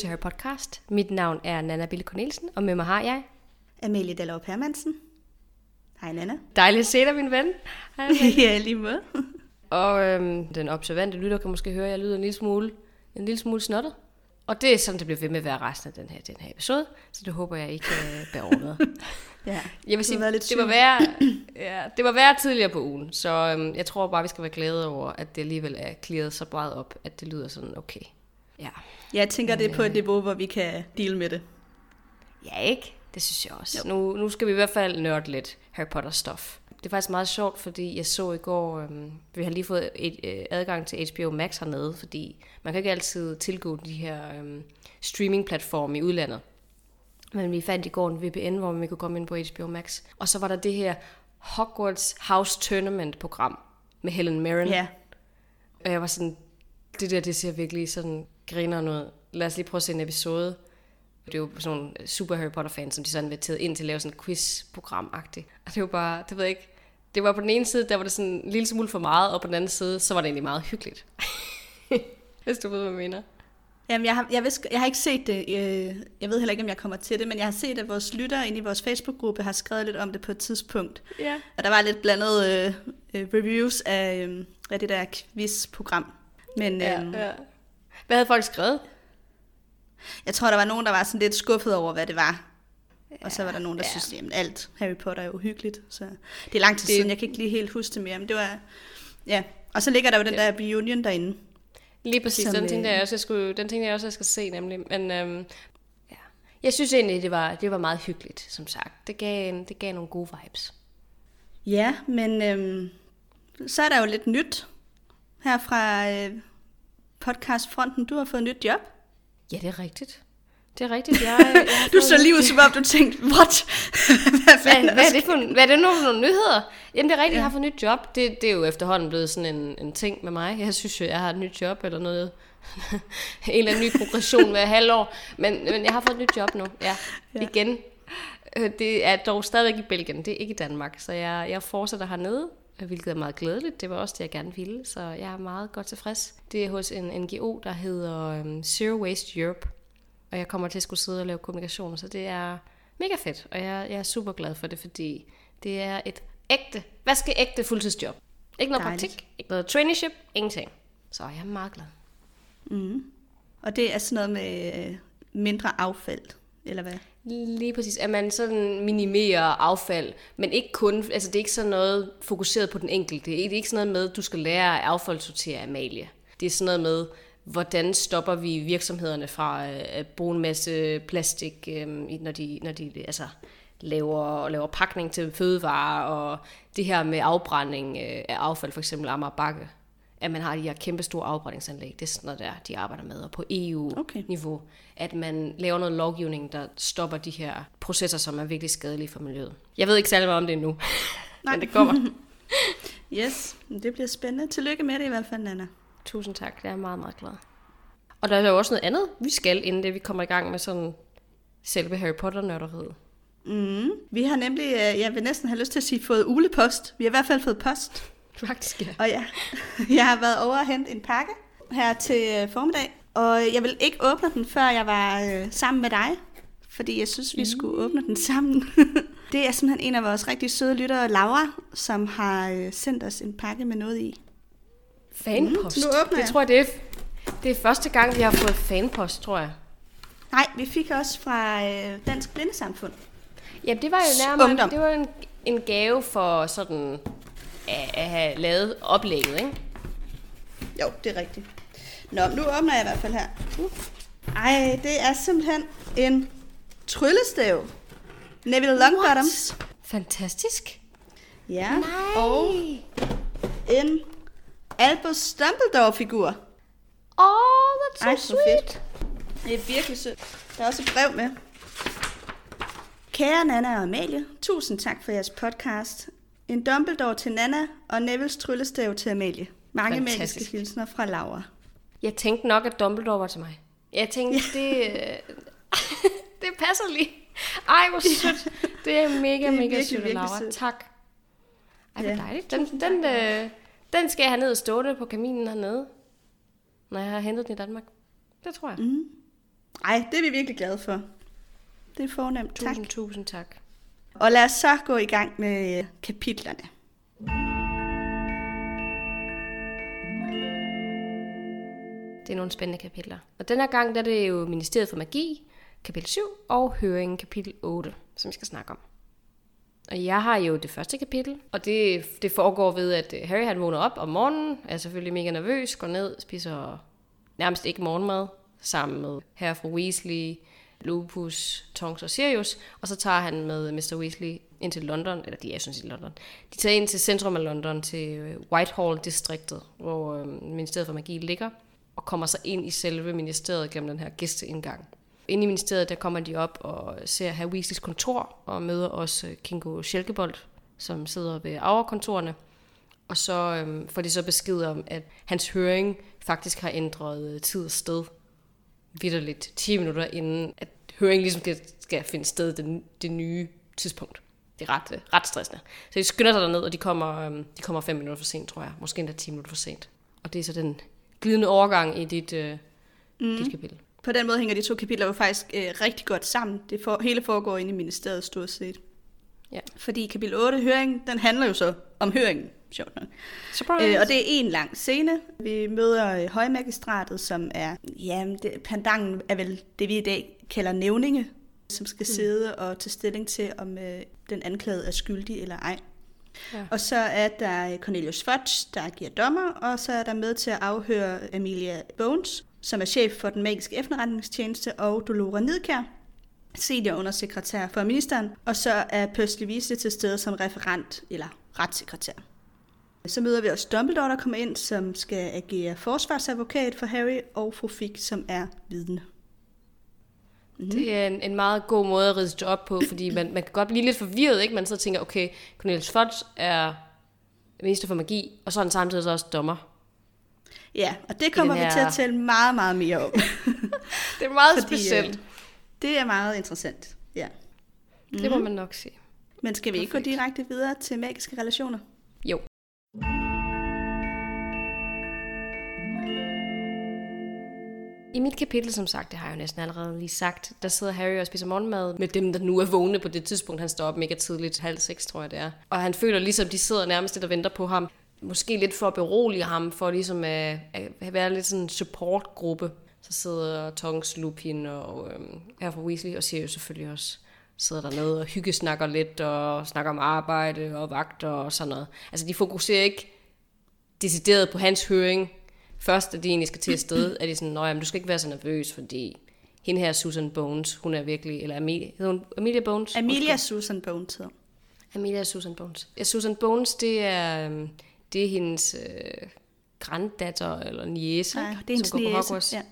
Til Harry Podcast. Mit navn er Nana Bille Cornelsen, og med mig har jeg... Amelie Dallov Hermansen. Hej Nana. Dejligt at se dig, min ven. Hej, ja, lige måde. og øhm, den observante lytter kan måske høre, at jeg lyder en lille smule, en lille smule snottet. Og det er sådan, det bliver ved med at være resten af den her, den her episode, så det håber jeg ikke kan bære over med. ja, jeg vil sige, lidt det, var værre, ja, det var værre tidligere på ugen, så øhm, jeg tror bare, vi skal være glade over, at det alligevel er clearet så meget op, at det lyder sådan okay. Ja. Jeg tænker, Men, det er på et øh, niveau, hvor vi kan deal med det. Ja, ikke? Det synes jeg også. Nu, nu skal vi i hvert fald nørde lidt Harry Potter-stof. Det er faktisk meget sjovt, fordi jeg så i går, øhm, vi har lige fået et, øh, adgang til HBO Max hernede, fordi man kan ikke altid tilgå de her øhm, streaming-platforme i udlandet. Men vi fandt i går en VPN, hvor vi kunne komme ind på HBO Max. Og så var der det her Hogwarts House Tournament-program med Helen Mirren. Ja. Og jeg var sådan, det der, det ser virkelig sådan griner noget. Lad os lige prøve at se en episode. Det er jo sådan nogle super Harry Potter-fans, som de sådan inviteret ind til at lave sådan et quiz-program-agtigt. Og det var bare, det ved jeg ikke, det var på den ene side, der var det sådan en lille smule for meget, og på den anden side, så var det egentlig meget hyggeligt. Hvis du ved, hvad jeg mener. Jamen, jeg har, jeg, ved, jeg har ikke set det. Øh, jeg ved heller ikke, om jeg kommer til det, men jeg har set, at vores lyttere inde i vores Facebook-gruppe har skrevet lidt om det på et tidspunkt. Ja. Og der var lidt blandet øh, øh, reviews af, øh, af det der quiz-program. Men, ja, øh, ja. Hvad havde folk skrevet? Jeg tror, der var nogen, der var sådan lidt skuffet over, hvad det var. Ja, og så var der nogen, der ja. synes, at alt Harry Potter er uhyggeligt. Så det er lang tid det... siden, jeg kan ikke lige helt huske det mere. Men det var, ja. Og så ligger der jo den der Reunion derinde. Lige præcis, som, den tænkte jeg øh, også, jeg skulle, den tænkte jeg også, jeg skal se nemlig. Men øhm, ja. jeg synes egentlig, det var, det var meget hyggeligt, som sagt. Det gav, det gav nogle gode vibes. Ja, men øhm, så er der jo lidt nyt her fra øh, podcastfronten. Du har fået et nyt job. Ja, det er rigtigt. Det er rigtigt. Jeg, jeg du så lige ud, som om du tænkte, what? hvad, hvad, hvad, er det for, hvad er det nu for nogle nyheder? Jamen det er rigtigt, ja. jeg har fået nyt job. Det, det er jo efterhånden blevet sådan en, en ting med mig. Jeg synes jo, jeg har et nyt job eller noget. en eller anden ny progression hver halvår. Men, men jeg har fået et nyt job nu. Ja, ja. igen. Øh, det er dog stadigvæk i Belgien, det er ikke i Danmark. Så jeg, jeg fortsætter hernede hvilket er meget glædeligt. Det var også det, jeg gerne ville, så jeg er meget godt tilfreds. Det er hos en NGO, der hedder um, Zero Waste Europe, og jeg kommer til at skulle sidde og lave kommunikation, så det er mega fedt, og jeg, jeg er super glad for det, fordi det er et ægte, ægte fuldtidsjob. Ikke noget Dejligt. praktik, ikke noget traineeship, ingenting. Så jeg er meget glad. Mm. Og det er sådan noget med øh, mindre affald, eller hvad? Lige præcis, at man sådan minimerer affald, men ikke kun, altså det er ikke sådan noget fokuseret på den enkelte. Det er ikke sådan noget med, at du skal lære at affaldssortere Amalie. Det er sådan noget med, hvordan stopper vi virksomhederne fra øh, at bruge en masse plastik, øhm, når de, når de altså, laver, laver pakning til fødevarer, og det her med afbrænding øh, af affald, for eksempel Amager Bakke at man har de her kæmpe store afbrændingsanlæg. Det er sådan noget der, de arbejder med. Og på EU-niveau, okay. at man laver noget lovgivning, der stopper de her processer, som er virkelig skadelige for miljøet. Jeg ved ikke særlig meget om det endnu, Nej. men det kommer. yes, det bliver spændende. Tillykke med det i hvert fald, Nana. Tusind tak, jeg er meget, meget glad. Og der er jo også noget andet, vi skal, inden det vi kommer i gang med sådan selve Harry Potter-nørderiet. Mm. Vi har nemlig, øh, jeg vil næsten have lyst til at sige, fået ulepost. Vi har i hvert fald fået post. Faktisk, ja. Og ja, jeg har været over og hente en pakke her til øh, formiddag, og jeg vil ikke åbne den, før jeg var øh, sammen med dig, fordi jeg synes, vi mm. skulle åbne den sammen. det er simpelthen en af vores rigtig søde lyttere, Laura, som har øh, sendt os en pakke med noget i. Fanpost? Mm, nu åbner jeg. Det tror jeg, det er, det er første gang, vi har fået fanpost, tror jeg. Nej, vi fik også fra øh, Dansk Blindesamfund. Ja, det var jo nærmere, det var en, en gave for sådan at, at have lavet oplægget, ikke? Jo, det er rigtigt. Nå, nu åbner jeg i hvert fald her. Uh. Ej, det er simpelthen en tryllestav. Neville Longbottoms. What? Fantastisk. Ja, Nej. og en Albus Dumbledore-figur. Oh, that's so Ej, sweet. Fedt. Det er virkelig sødt. Der er også et brev med. Kære Nana og Amalie, tusind tak for jeres podcast. En Dumbledore til Nana og Nevils tryllestav til Amalie. Mange magiske hilsner fra Laura. Jeg tænkte nok, at Dumbledore var til mig. Jeg tænkte, ja. det, øh, det passer lige. Ej, hvor sødt. Det er mega, det er mega sødt, Laura. Sød. Tak. Ej, hvor ja. dejligt. Den, den, øh, den skal jeg have ned og stående på kaminen hernede, når jeg har hentet den i Danmark. Det tror jeg. Mm. Ej, det er vi virkelig glade for. Det er fornemt. Tak. Tusind, tusind tak. Og lad os så gå i gang med øh, kapitlerne. Det er nogle spændende kapitler. Og denne gang der er det jo Ministeriet for Magi, kapitel 7, og Høringen, kapitel 8, som vi skal snakke om. Og jeg har jo det første kapitel, og det, det foregår ved, at øh, Harry han vågner op om morgenen, er selvfølgelig mega nervøs, går ned, spiser nærmest ikke morgenmad, sammen med herre fru Weasley, Lupus, Tonks og Sirius, og så tager han med Mr. Weasley ind til London, eller de er sådan set i London. De tager ind til centrum af London, til øh, Whitehall-distriktet, hvor øh, Ministeriet for Magi ligger, og kommer så ind i selve ministeriet gennem den her gæsteindgang. Inde i ministeriet, der kommer de op og ser herr Weasleys kontor, og møder også øh, Kingo Schelkebold, som sidder ved Aura-kontorene. Og så øhm, får de så besked om, at hans høring faktisk har ændret øh, tid og sted vidderligt 10 minutter inden, at høringen ligesom skal, skal finde sted det, det nye tidspunkt. Det er ret, øh, ret stressende. Så de skynder sig derned, og de kommer, øhm, de kommer 5 minutter for sent, tror jeg. Måske endda 10 minutter for sent. Og det er så den glidende overgang i dit, øh, mm. dit kapitel. På den måde hænger de to kapitler jo faktisk øh, rigtig godt sammen. Det for, hele foregår inde i ministeriet stort set. Ja. Fordi kapitel 8, høring, den handler jo så om høringen. Sjovt nok. Surprise! Øh, og det er en lang scene. Vi møder øh, højmagistratet, som er, ja, det, pandangen er vel det, vi i dag kalder nævninge, som skal mm. sidde og tage stilling til, om øh, den anklagede er skyldig eller ej. Ja. Og så er der Cornelius Fudge, der giver dommer, og så er der med til at afhøre Amelia Bones, som er chef for den magiske efterretningstjeneste, og Dolora Nidkær, senior undersekretær for ministeren, og så er Percy Weasley til stede som referent eller retssekretær. Så møder vi også Dumbledore, der kommer ind, som skal agere forsvarsadvokat for Harry, og fru Fig, som er vidne. Mm. Det er en, en meget god måde at ride op på, fordi man, man kan godt blive lidt forvirret, ikke? Man så tænker, okay, Cornelius Fudge er minister for magi, og så er han samtidig så også dommer. Ja, og det kommer her... vi til at tale meget, meget mere om. det er meget Fordi, specielt. øh, Det er meget interessant, ja. Mm. Det må man nok sige. Men skal vi ikke gå direkte videre til magiske relationer? I mit kapitel, som sagt, det har jeg jo næsten allerede lige sagt, der sidder Harry og spiser morgenmad med dem, der nu er vågne på det tidspunkt. Han står op mega tidligt, halv seks tror jeg det er. Og han føler ligesom, de sidder nærmest lidt og venter på ham. Måske lidt for at berolige ham, for ligesom at, at være lidt sådan en supportgruppe. Så sidder Tongs, Lupin og øhm, her fra Weasley og Sirius selvfølgelig også sidder dernede og hyggesnakker lidt og snakker om arbejde og vagter og sådan noget. Altså de fokuserer ikke decideret på hans høring. Først, at de egentlig skal til at sted, er de sådan, nej, du skal ikke være så nervøs, fordi hende her Susan Bones, hun er virkelig, eller Amelia, hedder hun Amelia Bones? Amelia Susan Bones hedder. Amelia Susan Bones. Ja, Susan Bones, det er, øhm, det er hendes øh, granddatter eller niece, Nej, det er hendes som går på Hogwarts. ja.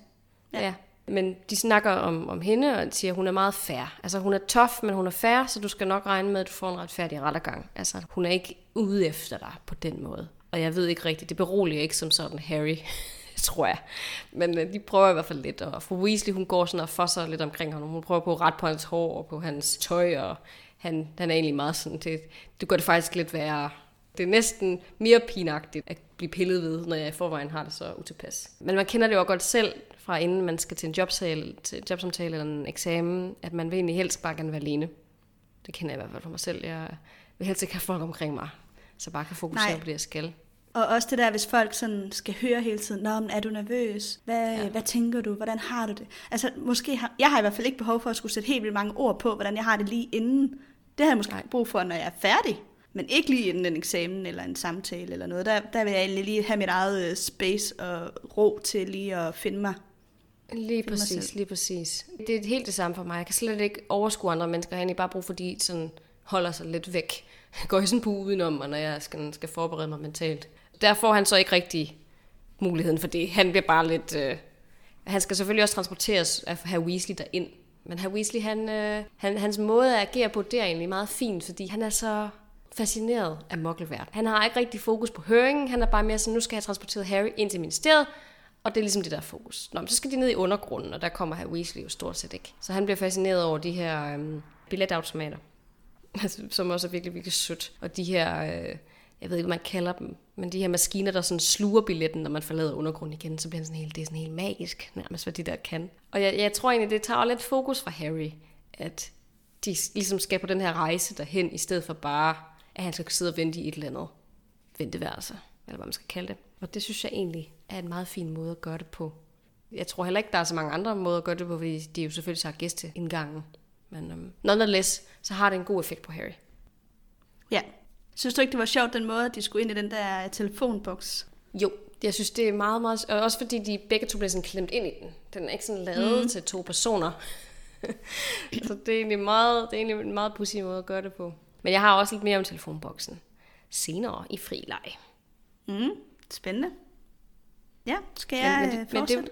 Ja. ja. Men de snakker om, om hende og siger, at hun er meget fair. Altså hun er tough, men hun er fair, så du skal nok regne med, at du får en retfærdig rettergang. Altså hun er ikke ude efter dig på den måde. Og jeg ved ikke rigtigt, det beroliger ikke som sådan Harry, tror jeg. Men øh, de prøver i hvert fald lidt. Og fru Weasley, hun går sådan og fosser lidt omkring ham. Hun prøver på at rette på hans hår og på hans tøj, og han, han er egentlig meget sådan, det, det gør det faktisk lidt værre. Det er næsten mere pinagtigt at blive pillet ved, når jeg i forvejen har det så utilpas. Men man kender det jo godt selv, fra inden man skal til en jobsale, til jobsamtale eller en eksamen, at man vil egentlig helst bare gerne være alene. Det kender jeg i hvert fald for mig selv. Jeg vil helst ikke have folk omkring mig, så bare kan fokusere Nej. på det, jeg skal. Og også det der, hvis folk sådan skal høre hele tiden, Nå, men er du nervøs? Hvad, Ja. hvad tænker du? Hvordan har du det? Altså, måske har, jeg har i hvert fald ikke behov for at skulle sætte helt vildt mange ord på, hvordan jeg har det lige inden. Det har jeg måske Nej. brug for, når jeg er færdig. Men ikke lige inden en eksamen eller en samtale eller noget. Der, der vil jeg lige have mit eget øh, space og ro til lige at finde mig. Lige mig præcis, selv. lige præcis. Det er helt det samme for mig. Jeg kan slet ikke overskue andre mennesker. Jeg har egentlig bare brug for, de sådan holder sig lidt væk. Går i sådan på udenom mig, når jeg skal, skal forberede mig mentalt. Der får han så ikke rigtig muligheden for det. Han bliver bare lidt... Øh, han skal selvfølgelig også transporteres af herr Weasley derind. Men herr Weasley, han, øh, han, hans måde at agere på, det er egentlig meget fint, fordi han er så fascineret af mokkelvært. Han har ikke rigtig fokus på høringen. Han er bare mere sådan, nu skal jeg transportere Harry ind til ministeriet, og det er ligesom det der fokus. Nå, men så skal de ned i undergrunden, og der kommer herr Weasley jo stort set ikke. Så han bliver fascineret over de her øhm, billetautomater, altså, som også er virkelig, virkelig sødt. Og de her, øh, jeg ved ikke, hvad man kalder dem, men de her maskiner, der sådan sluger billetten, når man forlader undergrunden igen, så bliver det sådan helt, det er sådan helt magisk, nærmest hvad de der kan. Og jeg, jeg tror egentlig, det tager lidt fokus fra Harry, at de ligesom skal på den her rejse derhen, i stedet for bare, at han skal sidde og vente i et eller andet venteværelse, eller hvad man skal kalde det. Og det synes jeg egentlig er en meget fin måde at gøre det på. Jeg tror heller ikke, der er så mange andre måder at gøre det på, fordi de jo selvfølgelig har gæsteindgangen. Men um, nonetheless, så har det en god effekt på Harry. Ja. Synes du ikke, det var sjovt, den måde, at de skulle ind i den der telefonboks? Jo, jeg synes, det er meget, meget... Og også fordi de begge to bliver sådan klemt ind i den. Den er ikke sådan lavet mm. til to personer. så det er egentlig meget, det er egentlig en meget pudsig måde at gøre det på. Men jeg har også lidt mere om telefonboksen senere i fri leg. Mm, spændende. Ja, skal jeg men, men, det, men det,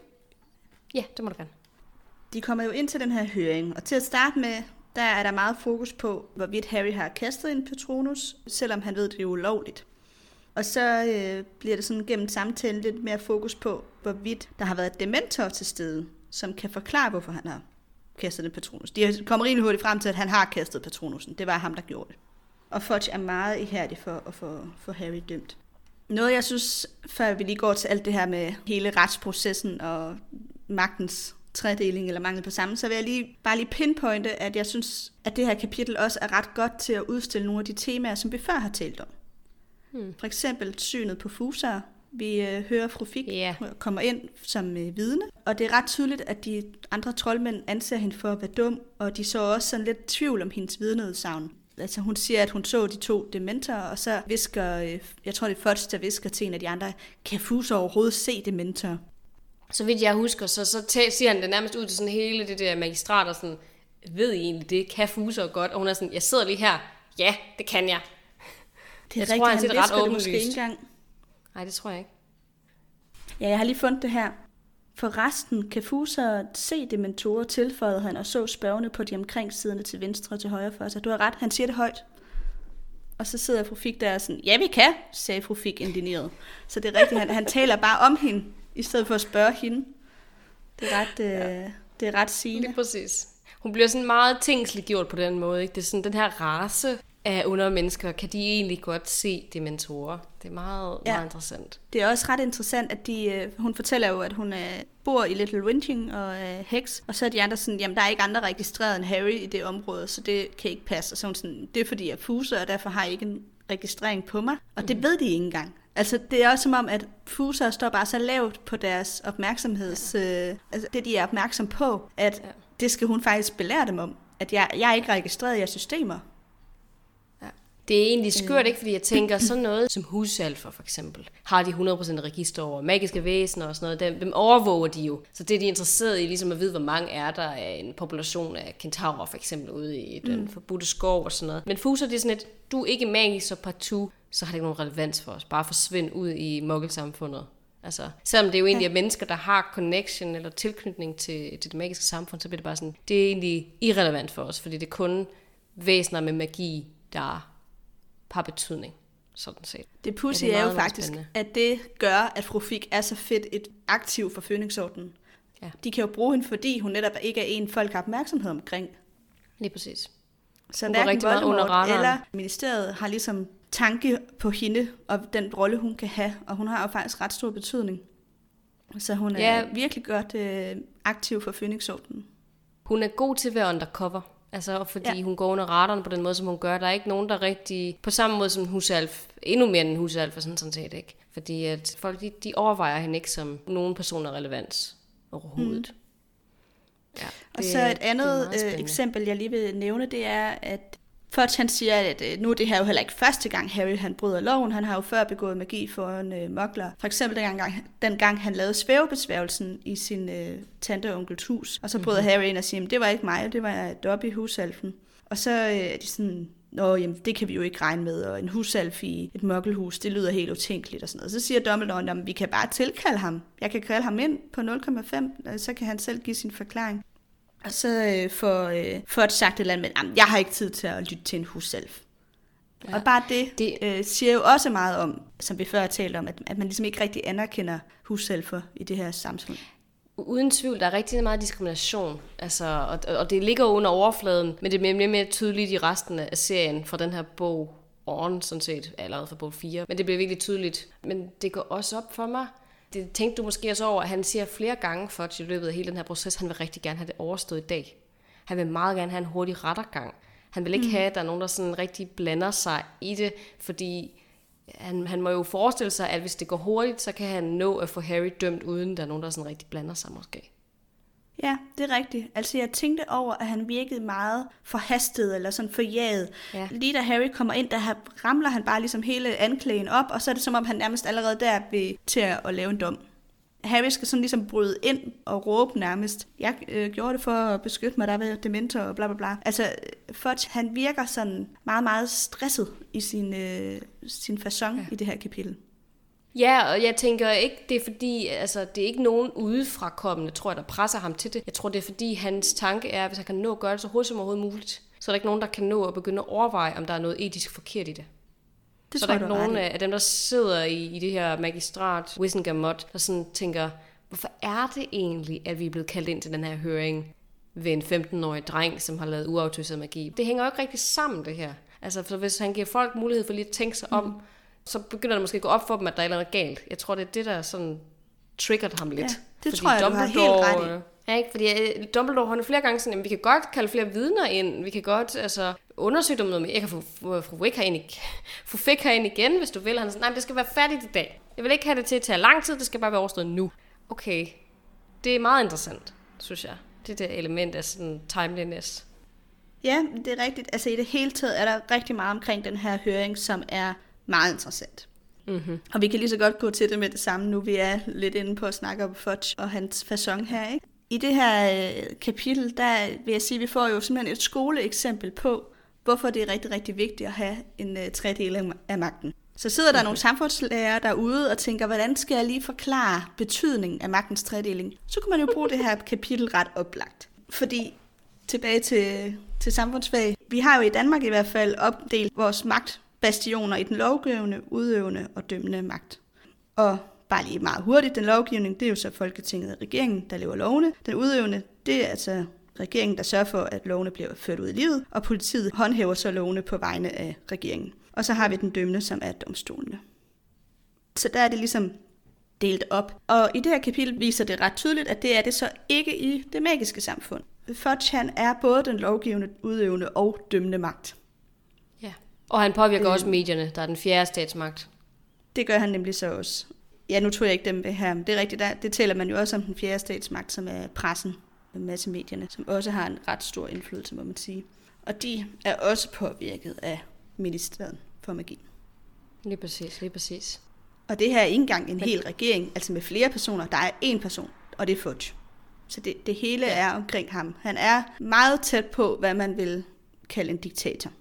Ja, det må du gerne. De kommer jo ind til den her høring, og til at starte med, der er der meget fokus på, hvorvidt Harry har kastet en Patronus, selvom han ved, det er ulovligt. Og så øh, bliver det sådan gennem samtalen lidt mere fokus på, hvorvidt der har været dementor til stede, som kan forklare, hvorfor han har kastet en Patronus. De kommer rimelig hurtigt frem til, at han har kastet Patronusen. Det var ham, der gjorde det. Og Fudge er meget ihærdig for at få, for Harry dømt. Noget, jeg synes, før vi lige går til alt det her med hele retsprocessen og magtens tredeling eller mangel på samme, så vil jeg lige, bare lige pinpointe, at jeg synes, at det her kapitel også er ret godt til at udstille nogle af de temaer, som vi før har talt om. Hmm. For eksempel synet på fuser. Vi øh, hører fru Fik yeah. kommer ind som øh, vidne, og det er ret tydeligt, at de andre troldmænd anser hende for at være dum, og de så også sådan lidt tvivl om hendes vidneudsagn. Altså hun siger, at hun så de to dementorer, og så visker, øh, jeg tror det er Fudge, der visker til en af de andre, kan Fuser overhovedet se dementorer? Så vidt jeg husker, så, så tæ, siger han det nærmest ud til sådan hele det der magistrat, og sådan, ved I egentlig det? Kan Fuser godt? Og hun er sådan, jeg sidder lige her. Ja, det kan jeg. Det er jeg rigtigt, tror, han, han ret det måske ikke engang. Nej, det tror jeg ikke. Ja, jeg har lige fundet det her. For resten kan Fuser se dementorer, tilføjede han, og så spørgende på de omkringsidende til venstre og til højre for sig. Du har ret, han siger det højt. Og så sidder fru Fik der og sådan, ja vi kan, sagde fru Fik indineret. Så det er rigtigt, han, han taler bare om hende i stedet for at spørge hende. Det er ret, ja. øh, det er ret sigende. Lige præcis. Hun bliver sådan meget tingsliggjort på den måde. Ikke? Det er sådan, den her race af under mennesker, kan de egentlig godt se de mentorer. Det er meget, ja. meget interessant. Det er også ret interessant, at de, øh, hun fortæller jo, at hun øh, bor i Little Winching og øh, Hex, og så er de andre sådan, jamen der er ikke andre registreret end Harry i det område, så det kan ikke passe. Og så hun sådan, det er fordi jeg er fuser, og derfor har jeg ikke en registrering på mig. Og mm. det ved de ikke engang. Altså, det er også som om, at fuser står bare så lavt på deres opmærksomheds... Ja. Øh, altså, det, de er opmærksom på, at ja. det skal hun faktisk belære dem om. At jeg, jeg er ikke registreret i jeres systemer. Det er egentlig skørt, ikke? Fordi jeg tænker, sådan noget som husalfer for eksempel, har de 100% register over magiske væsener og sådan noget. Dem, dem overvåger de jo. Så det er de interesseret i, ligesom at vide, hvor mange er der af en population af kentaurer for eksempel ude i den mm. forbudte skov og sådan noget. Men fuser, det er sådan et, du er ikke magisk, så partout så har det ikke nogen relevans for os. Bare forsvinde ud i muggelsamfundet. Altså, selvom det jo egentlig ja. er mennesker, der har connection eller tilknytning til, til det magiske samfund, så bliver det bare sådan, det er egentlig irrelevant for os, fordi det er kun væsener med magi, der har betydning. Sådan set. Det pussy ja, det er, er jo faktisk, spændende. at det gør, at fru Fik er så fedt et aktiv for Fønixordenen. Ja. De kan jo bruge hende, fordi hun netop ikke er en, folk har opmærksomhed omkring. Lige præcis. Så hun hverken rigtig meget under eller ministeriet har ligesom tanke på hende og den rolle, hun kan have. Og hun har jo faktisk ret stor betydning. Så hun er ja. virkelig godt øh, aktiv for phoenix -ordenen. Hun er god til at være undercover. Altså, fordi ja. hun går under radaren på den måde, som hun gør. Der er ikke nogen, der rigtig... På samme måde som husalf. Endnu mere end en husalf, og sådan, sådan set ikke. Fordi at folk, de, de overvejer hende ikke som nogen personer relevans overhovedet. Mm. Ja, det, og så et andet øh, eksempel, jeg lige vil nævne, det er, at Fudge han siger, at øh, nu er det her jo heller ikke første gang, Harry han bryder loven. Han har jo før begået magi for en øh, mokler. For eksempel den gang, den gang han lavede svævebesværgelsen i sin øh, tante og onkels hus. Og så bryder mm-hmm. Harry ind og siger, at det var ikke mig, det var Dobby, husalfen. Og så øh, er de sådan, Nå, jamen, det kan vi jo ikke regne med, og en husalf i et mokkelhus, det lyder helt utænkeligt og sådan noget. Så siger Dumbledore, at vi kan bare tilkalde ham. Jeg kan kalde ham ind på 0,5, så kan han selv give sin forklaring. Og så øh, får, øh, får et sagt et eller andet med, jeg har ikke tid til at lytte til en husself. Ja. Og bare det, det øh, siger jo også meget om, som vi før har talt om, at, at man ligesom ikke rigtig anerkender husselfer i det her samfund. Uden tvivl, der er rigtig meget diskrimination, altså, og, og det ligger under overfladen, men det bliver mere, mere tydeligt i resten af serien fra den her bog on, sådan set, allerede fra bog 4. Men det bliver virkelig tydeligt. Men det går også op for mig, det tænkte du måske også over, at han siger flere gange for i løbet af hele den her proces, han vil rigtig gerne have det overstået i dag. Han vil meget gerne have en hurtig rettergang. Han vil ikke mm. have, at der er nogen, der sådan rigtig blander sig i det, fordi han, han må jo forestille sig, at hvis det går hurtigt, så kan han nå at få Harry dømt, uden der er nogen, der sådan rigtig blander sig måske. Ja, det er rigtigt. Altså jeg tænkte over, at han virkede meget forhastet eller sådan forjaget. Ja. Lige da Harry kommer ind, der ramler han bare ligesom hele anklagen op, og så er det som om han nærmest allerede der vil til at lave en dom. Harry skal sådan ligesom bryde ind og råbe nærmest. Jeg øh, gjorde det for at beskytte mig, der ved dementor og bla bla bla. Altså, Fudge, han virker sådan meget, meget stresset i sin, øh, sin façon ja. i det her kapitel. Ja, og jeg tænker ikke, det er fordi, altså det er ikke nogen udefrakommende, tror jeg, der presser ham til det. Jeg tror, det er fordi, hans tanke er, at hvis han kan nå at gøre det så hurtigt som overhovedet muligt, så er der ikke nogen, der kan nå at begynde at overveje, om der er noget etisk forkert i det. Det så tror er der ikke nogen af dem, der sidder i, i det her magistrat, Wissengamot, der sådan tænker, hvorfor er det egentlig, at vi er blevet kaldt ind til den her høring ved en 15-årig dreng, som har lavet uautoriseret magi? Det hænger jo ikke rigtig sammen, det her. Altså, for hvis han giver folk mulighed for lige at tænke sig om, mm så begynder det måske at gå op for dem, at der er noget galt. Jeg tror, det er det, der sådan triggered ham lidt. Ja, det fordi tror jeg, Dumbledore, du har helt ret i. Ja, ikke? Fordi øh, Dumbledore, han er flere gange sådan, at vi kan godt kalde flere vidner ind, vi kan godt altså, undersøge dem noget mere. Jeg kan få fru Wick herind, få Fick herind igen, hvis du vil. Han er sådan, nej, det skal være færdigt i dag. Jeg vil ikke have det til at tage lang tid, det skal bare være overstået nu. Okay, det er meget interessant, synes jeg. Det der element af sådan timeliness. Ja, det er rigtigt. Altså i det hele taget er der rigtig meget omkring den her høring, som er meget interessant. Mm-hmm. Og vi kan lige så godt gå til det med det samme, nu vi er lidt inde på at snakke om Fudge og hans façon her. Ikke? I det her øh, kapitel, der vil jeg sige, at vi får jo simpelthen et skoleeksempel på, hvorfor det er rigtig, rigtig vigtigt at have en uh, tredeling af magten. Så sidder der okay. nogle samfundslærer derude og tænker, hvordan skal jeg lige forklare betydningen af magtens tredeling? Så kan man jo bruge det her kapitel ret oplagt. Fordi, tilbage til, til samfundsfag, vi har jo i Danmark i hvert fald opdelt vores magt bastioner i den lovgivende, udøvende og dømmende magt. Og bare lige meget hurtigt, den lovgivning, det er jo så Folketinget og regeringen, der laver lovene. Den udøvende, det er altså regeringen, der sørger for, at lovene bliver ført ud i livet, og politiet håndhæver så lovene på vegne af regeringen. Og så har vi den dømmende, som er domstolene. Så der er det ligesom delt op. Og i det her kapitel viser det ret tydeligt, at det er det så ikke i det magiske samfund. Fudge han er både den lovgivende, udøvende og dømmende magt. Og han påvirker øh, også medierne, der er den fjerde statsmagt. Det gør han nemlig så også. Ja, nu tror jeg ikke dem ved her, men det er rigtigt, der, det taler man jo også om den fjerde statsmagt, som er pressen med masse medierne, som også har en ret stor indflydelse, må man sige. Og de er også påvirket af ministeriet for magi. Lige præcis, lige præcis. Og det her er ikke engang en hel regering, altså med flere personer. Der er én person, og det er Fudge. Så det, det hele ja. er omkring ham. Han er meget tæt på, hvad man vil kalde en diktator.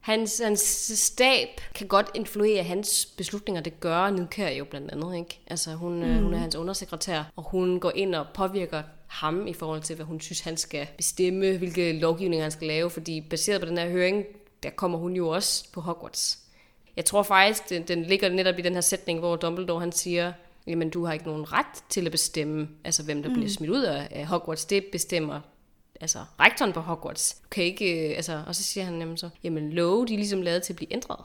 Hans, hans stab kan godt influere hans beslutninger. Det gør Nidkær jo blandt andet. Ikke? Altså, hun, mm. hun er hans undersekretær, og hun går ind og påvirker ham i forhold til, hvad hun synes, han skal bestemme, hvilke lovgivninger han skal lave, fordi baseret på den her høring, der kommer hun jo også på Hogwarts. Jeg tror faktisk, den, den ligger netop i den her sætning, hvor Dumbledore han siger, jamen du har ikke nogen ret til at bestemme, altså hvem der mm. bliver smidt ud af Hogwarts. Det bestemmer altså rektoren på Hogwarts, kan ikke, øh, altså, og så siger han nemlig så, jamen love, de er ligesom lavet til at blive ændret.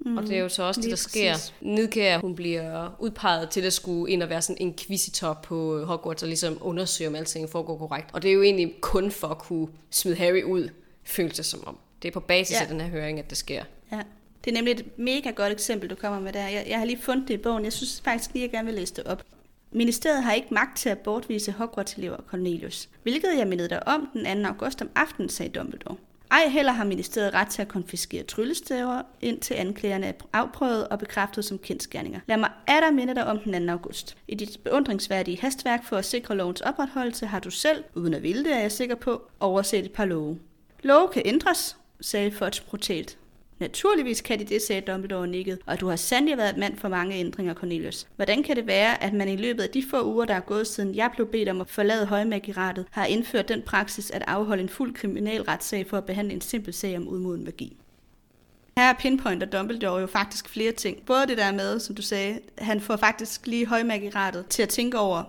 Mm, og det er jo så også det, der sker. Præcis. Nidkær, hun bliver udpeget til at skulle ind og være sådan en inquisitor på Hogwarts og ligesom undersøge, om alting foregår korrekt. Og det er jo egentlig kun for at kunne smide Harry ud, føles det som om. Det er på basis ja. af den her høring, at det sker. Ja. Det er nemlig et mega godt eksempel, du kommer med der. Jeg, jeg har lige fundet det i bogen. Jeg synes faktisk lige, at jeg gerne vil læse det op. Ministeriet har ikke magt til at bortvise Hogwarts-elever Cornelius, hvilket jeg mindede dig om den 2. august om aftenen, sagde Dumbledore. Ej heller har ministeriet ret til at konfiskere tryllestaver, indtil anklagerne er afprøvet og bekræftet som kendskærninger. Lad mig atter minde dig om den 2. august. I dit beundringsværdige hastværk for at sikre lovens opretholdelse har du selv, uden at ville det er jeg sikker på, overset et par love. Love kan ændres, sagde Fudge brutalt. Naturligvis kan de det, sagde Dumbledore nikket, og du har sandelig været et mand for mange ændringer, Cornelius. Hvordan kan det være, at man i løbet af de få uger, der er gået siden jeg blev bedt om at forlade højmagiratet, har indført den praksis at afholde en fuld kriminalretssag for at behandle en simpel sag om udmoden magi? Her pinpointer Dumbledore jo faktisk flere ting. Både det der med, som du sagde, han får faktisk lige højmagiratet til at tænke over,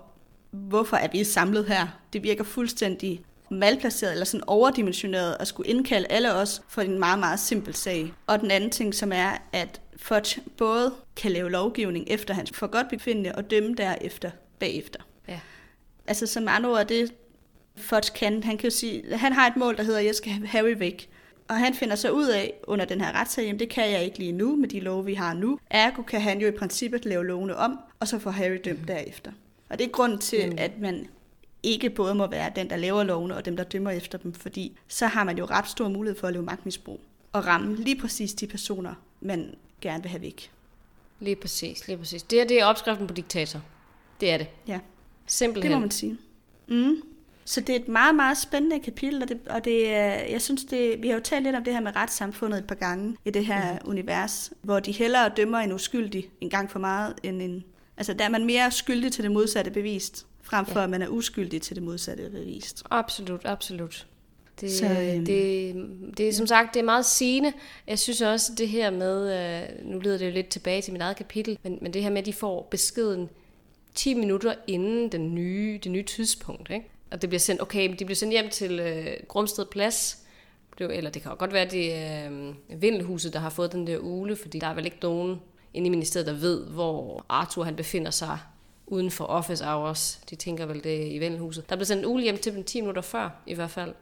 hvorfor er vi samlet her? Det virker fuldstændig malplaceret eller sådan overdimensioneret at skulle indkalde alle os for en meget, meget simpel sag. Og den anden ting, som er, at Fudge både kan lave lovgivning efter hans for godt befindende og dømme derefter bagefter. Ja. Altså som andre ord, det Fudge kan, han kan jo sige, han har et mål, der hedder, at jeg skal have Harry væk. Og han finder så ud af under den her retssag, jamen det kan jeg ikke lige nu med de love, vi har nu. Ergo kan han jo i princippet lave lovene om, og så får Harry dømt mm. derefter. Og det er grund til, mm. at man ikke både må være den, der laver lovene, og dem, der dømmer efter dem, fordi så har man jo ret stor mulighed for at leve magtmisbrug og ramme lige præcis de personer, man gerne vil have væk. Lige præcis, lige præcis. Det, er, det er opskriften på diktator. Det er det. Ja, Simpelthen. det må man sige. Mm. Så det er et meget, meget spændende kapitel, og, det, og det, er- jeg synes, det, vi har jo talt lidt om det her med retssamfundet et par gange i det her mm. univers, hvor de hellere dømmer en uskyldig en gang for meget, end en... Altså, der er man mere skyldig til det modsatte bevist, frem for Ja. at man er uskyldig til det modsatte bevist. Absolut, absolut. Det, Så, øhm, det, det er som sagt, det er meget sigende. Jeg synes også, det her med, øh, nu leder det jo lidt tilbage til mit eget kapitel, men, men det her med, at de får beskeden 10 minutter inden den nye, det nye tidspunkt. Ikke? Og det bliver sendt, okay, de bliver sendt hjem til øh, Grumsted Plads, det, er eller det kan jo godt være, det er øh, Vindelhuset, der har fået den der ule, fordi der er vel ikke nogen inde i ministeriet, der ved, hvor Arthur han befinder sig uden for office hours. De tænker vel det i Vindelhuset. Der blev sendt en ule hjem til dem 10 minutter før, i hvert fald.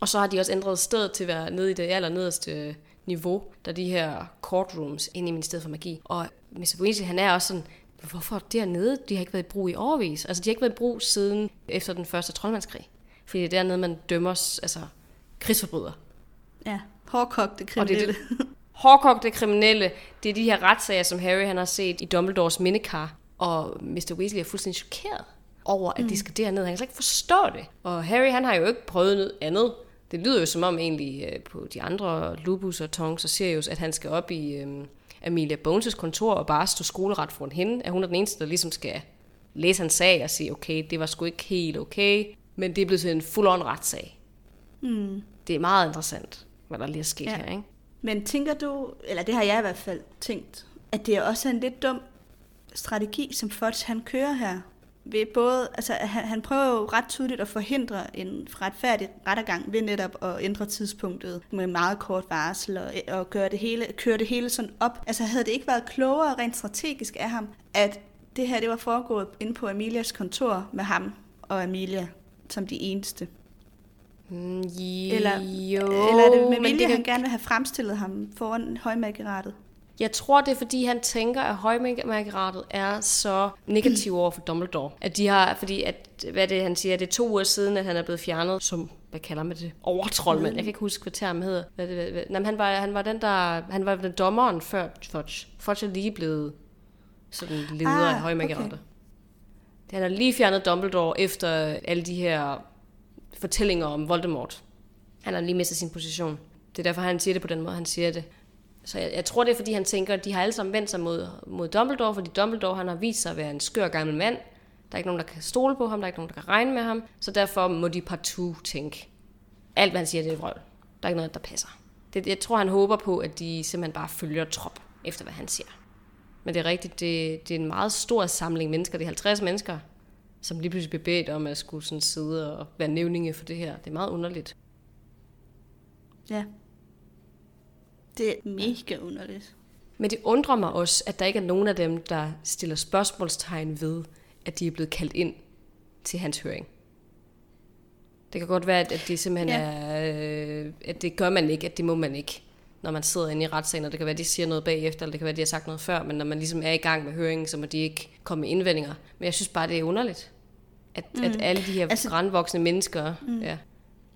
Og så har de også ændret stedet til at være nede i det allernederste niveau, der er de her courtrooms inde i Ministeriet for Magi. Og Mr. Weasley, han er også sådan, hvorfor dernede? De har ikke været i brug i overvis. Altså, de har ikke været i brug siden efter den første troldmandskrig. Fordi det er dernede, man dømmer altså, krigsforbrydere. Ja, hårdkogte Og det kriminelle. er det, hårdkogte kriminelle, det er de her retssager, som Harry han har set i Dumbledores mindekar. Og Mr. Weasley er fuldstændig chokeret over, at de skal derned. Han kan slet ikke forstå det. Og Harry han har jo ikke prøvet noget andet. Det lyder jo som om egentlig øh, på de andre Lupus og Tonks og Sirius, at han skal op i øh, Amelia Bones' kontor og bare stå skoleret foran hende. At hun er den eneste, der ligesom skal læse hans sag og sige, okay, det var sgu ikke helt okay, men det er blevet til en full-on retssag. Mm. Det er meget interessant, hvad der lige er sket Ja. her, ikke? Men tænker du, eller det har jeg i hvert fald tænkt, at det er også en lidt dum strategi, som Fudge han kører her? Ved både, altså, han, han prøver jo ret tydeligt at forhindre en retfærdig rettergang ved netop at ændre tidspunktet med meget kort varsel og, og gøre det hele, køre det hele sådan op. Altså havde det ikke været klogere rent strategisk af ham, at det her det var foregået inde på Amelias kontor med ham og Amelia som de eneste? Mm, Eller, jo, eller er det med men vilje, det han kan- gerne vil have fremstillet ham foran højmærkeratet? Jeg tror, det er, fordi han tænker, at højmærkeratet er så negativ over for Dumbledore. At de har, fordi at, hvad det, han siger, det er to uger siden, at han er blevet fjernet som, hvad kalder man det, overtroldmand. Jeg kan ikke huske, hvad termen hedder. Hvad det, hvad, hvad, nej, han var, han var den, der, han var den dommeren før Fudge. Fudge er lige blevet sådan leder Ah, af højmærkeratet. Han har lige fjernet Dumbledore efter alle de her fortællinger om Voldemort. Han har lige mistet sin position. Det er derfor, han siger det på den måde, han siger det. Så jeg, jeg tror, det er, fordi han tænker, at de har alle sammen vendt sig mod, mod Dumbledore, fordi Dumbledore han har vist sig at være en skør gammel mand. Der er ikke nogen, der kan stole på ham, der er ikke nogen, der kan regne med ham. Så derfor må de partout tænke, alt hvad han siger, det er vrøvl. Der er ikke noget, der passer. Det, jeg tror, han håber på, at de simpelthen bare følger trop efter, hvad han siger. Men det er rigtigt, det, det er en meget stor samling mennesker. Det er 50 mennesker, som lige pludselig bliver bedt om at skulle sådan sidde og være nævninge for det her. Det er meget underligt. Ja. Det er mega underligt. Men det undrer mig også, at der ikke er nogen af dem, der stiller spørgsmålstegn ved, at de er blevet kaldt ind til hans høring. Det kan godt være, at de simpelthen Ja. er... Øh, at det gør man ikke, at det må man ikke, når man sidder inde i retssagen. Og det kan være, at de siger noget bagefter, eller det kan være, at de har sagt noget før, men når man ligesom er i gang med høringen, så må de ikke komme med indvendinger. Men jeg synes bare, det er underligt, at, mm. at alle de her Altså- grandvoksne mennesker... Mm. Ja,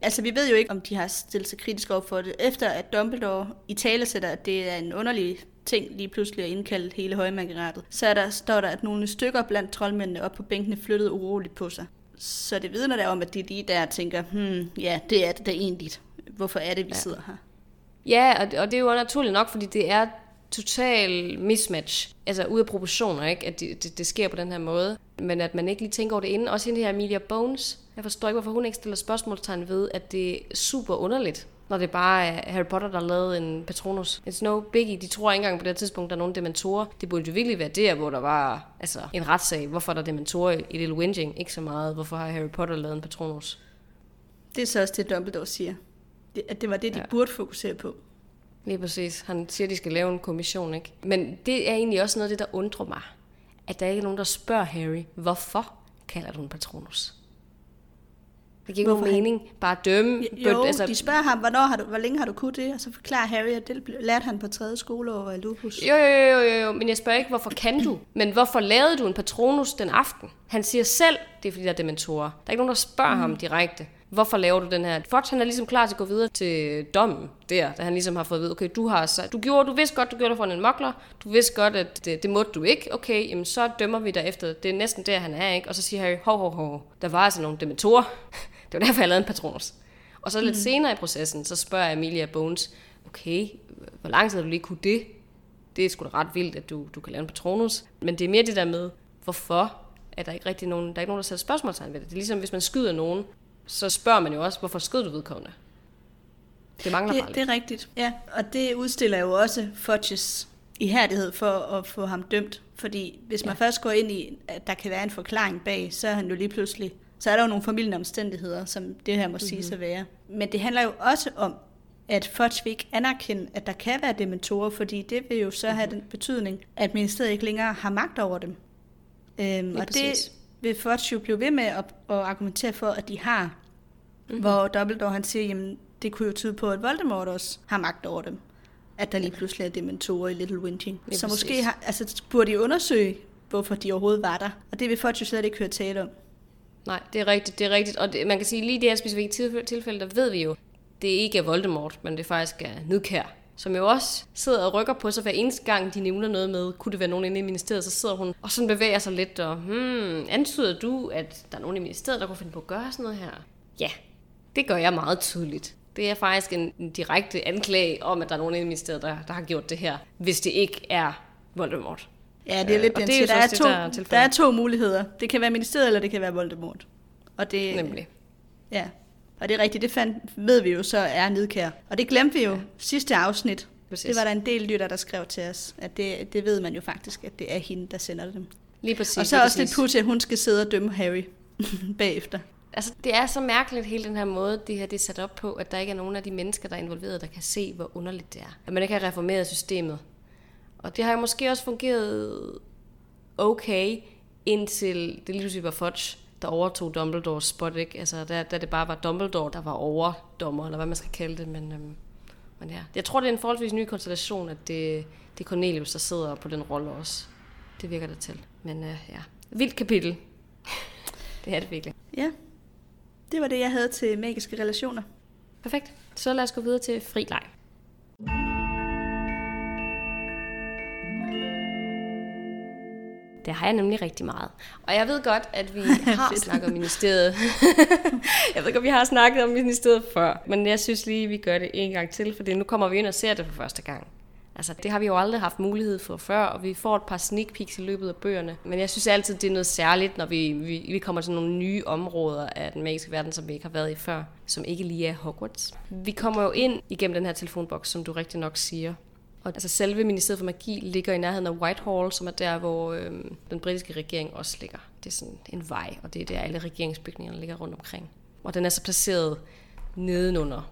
Altså, vi ved jo ikke, om de har stillet sig kritisk over for det. Efter at Dumbledore i tale sætter, at det er en underlig ting lige pludselig at indkalde hele højmageratet, så er der, står der, at nogle stykker blandt troldmændene op på bænkene flyttede uroligt på sig. Så det vidner der om, at de lige der tænker, hmm, ja, det er det da egentlig. Hvorfor er det, vi ja. sidder her? Ja, og, og det er jo naturligt nok, fordi det er total mismatch, altså ud af proportioner, ikke? at det, det, det sker på den her måde. Men at man ikke lige tænker over det inden. Også hende her Amelia Bones. Jeg forstår ikke, hvorfor hun ikke stiller spørgsmålstegn ved, at det er super underligt, når det bare er Harry Potter, der har lavet en Patronus. It's no biggie. De tror ikke engang på det tidspunkt, der er nogen dementorer. Det burde jo virkelig være der, hvor der var altså, en retssag. Hvorfor er der dementorer i Little Whinging? Ikke så meget. Hvorfor har Harry Potter lavet en Patronus? Det er så også det, Dumbledore siger. Det, at det var det, de ja. burde fokusere på. Lige præcis. Han siger, at de skal lave en kommission, ikke? Men det er egentlig også noget af det, der undrer mig. At der ikke er nogen, der spørger Harry, hvorfor kalder du en patronus? Det giver ikke nogen mening. Bare dømme. Jo, but, altså, de spørger ham, hvornår har du, hvor længe har du kunnet det? Og så forklarer Harry, at det lærte han på tredje skoleår af Lupus. Jo, jo, jo, jo, jo, men jeg spørger ikke, hvorfor kan du? Men hvorfor lavede du en patronus den aften? Han siger selv, det er fordi, der er dementorer. Der er ikke nogen, der spørger mm. ham direkte hvorfor laver du den her? Fudge, han er ligesom klar til at gå videre til dommen der, da han ligesom har fået at vide, okay, du har så, du gjorde, du vidste godt, du gjorde det for en mokler, du vidste godt, at det, det måtte du ikke, okay, jamen så dømmer vi dig efter, det er næsten der, han er, ikke? Og så siger Harry, hov, hov, hov, der var altså nogle dementorer, det var derfor, jeg lavede en patronus. Og så lidt mm. senere i processen, så spørger Emilia Bones, okay, hvor lang tid har du lige kunne det? Det er sgu da ret vildt, at du, du kan lave en patronus. Men det er mere det der med, hvorfor er der ikke rigtig nogen, der er ikke nogen, der sætter spørgsmålstegn ved det. Det er ligesom, hvis man skyder nogen, så spørger man jo også, hvorfor skød du vedkommende? Det mangler det, bare Det er rigtigt, ja. Og det udstiller jo også Fudges ihærdighed for at få ham dømt. Fordi hvis man ja. først går ind i, at der kan være en forklaring bag, så er han jo lige pludselig... Så er der jo nogle familien omstændigheder, som det her må mm-hmm. sige at være. Men det handler jo også om, at Fudge vil ikke anerkende, at der kan være dementorer, fordi det vil jo så mm-hmm. have den betydning, at ministeriet ikke længere har magt over dem. Øhm, og præcis. det vil Fudge jo blive ved med at, at argumentere for, at de har. Mm-hmm. Hvor Dumbledore han siger, jamen det kunne jo tyde på, at Voldemort også har magt over dem. At der lige pludselig er dementorer i Little Winching. Så præcis. måske har, altså, burde de undersøge, hvorfor de overhovedet var der. Og det vil Fudge jo slet ikke høre tale om. Nej, det er rigtigt, det er rigtigt. Og det, man kan sige, lige i det her specifikke tilfælde, der ved vi jo, det ikke er Voldemort, men det faktisk er Nidkær, som jo også sidder og rykker på sig hver eneste gang, de nævner noget med, kunne det være nogen inde i ministeriet, så sidder hun og sådan bevæger sig lidt, og hmm, antyder du, at der er nogen i ministeriet, der kunne finde på at gøre sådan noget her? Ja, det gør jeg meget tydeligt. Det er faktisk en, direkte anklage om, at der er nogen i ministeriet, der, der har gjort det her, hvis det ikke er Voldemort. Ja, det er lidt øh, det, der, er to, der, der er to muligheder. Det kan være ministeriet, eller det kan være Voldemort. Og det, Nemlig. Ja, og det er rigtigt, det fandt, ved vi jo så er nedkær. Og det glemte vi jo ja. sidste afsnit. Præcis. Det var der en del lytter, der skrev til os, at det, det ved man jo faktisk, at det er hende, der sender dem. Lige præcis. Og så også præcis. lidt pudsigt, at hun skal sidde og dømme Harry bagefter. Altså, det er så mærkeligt, hele den her måde, det her det er sat op på, at der ikke er nogen af de mennesker, der er involveret, der kan se, hvor underligt det er. At man ikke har reformeret systemet. Og det har jo måske også fungeret okay, indtil det lige pludselig var Fudge, der overtog Dumbledores spot, ikke? Altså, da, da det bare var Dumbledore, der var overdommer, eller hvad man skal kalde det, men, øhm, men ja. Jeg tror, det er en forholdsvis ny konstellation, at det, det er Cornelius, der sidder på den rolle også. Det virker det til. Men øh, ja, vildt kapitel. det er det virkelig. Ja, det var det, jeg havde til magiske relationer. Perfekt. Så lad os gå videre til fri leg. Det har jeg nemlig rigtig meget. Og jeg ved godt, at vi har snakket om ministeriet. jeg ved godt, vi har snakket om ministeriet før, men jeg synes lige, at vi gør det en gang til, for nu kommer vi ind og ser det for første gang. Altså, det har vi jo aldrig haft mulighed for før, og vi får et par sneak peeks i løbet af bøgerne. Men jeg synes altid, det er noget særligt, når vi, vi, vi kommer til nogle nye områder af den magiske verden, som vi ikke har været i før, som ikke lige er Hogwarts. Vi kommer jo ind igennem den her telefonboks, som du rigtig nok siger. Og altså selve Ministeriet for Magi ligger i nærheden af Whitehall, som er der, hvor øh, den britiske regering også ligger. Det er sådan en vej, og det er der alle regeringsbygningerne ligger rundt omkring. Og den er så placeret nedenunder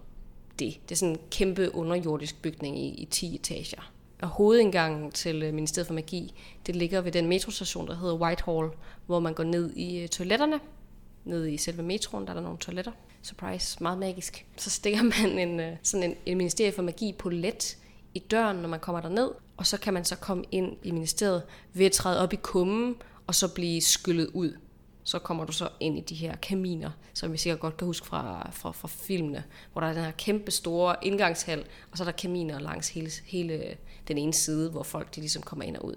det. Det er sådan en kæmpe underjordisk bygning i, i 10 etager. Og hovedindgangen til øh, Ministeriet for Magi, det ligger ved den metrostation, der hedder Whitehall, hvor man går ned i øh, toiletterne. Ned i selve metroen, der er der nogle toiletter. Surprise, meget magisk. Så stikker man en, øh, sådan en, en Ministeriet for Magi på let i døren, når man kommer derned, og så kan man så komme ind i ministeriet ved at træde op i kummen, og så blive skyllet ud. Så kommer du så ind i de her kaminer, som vi sikkert godt kan huske fra, fra, fra filmene, hvor der er den her kæmpe store indgangshal, og så er der kaminer langs hele, hele den ene side, hvor folk de ligesom kommer ind og ud.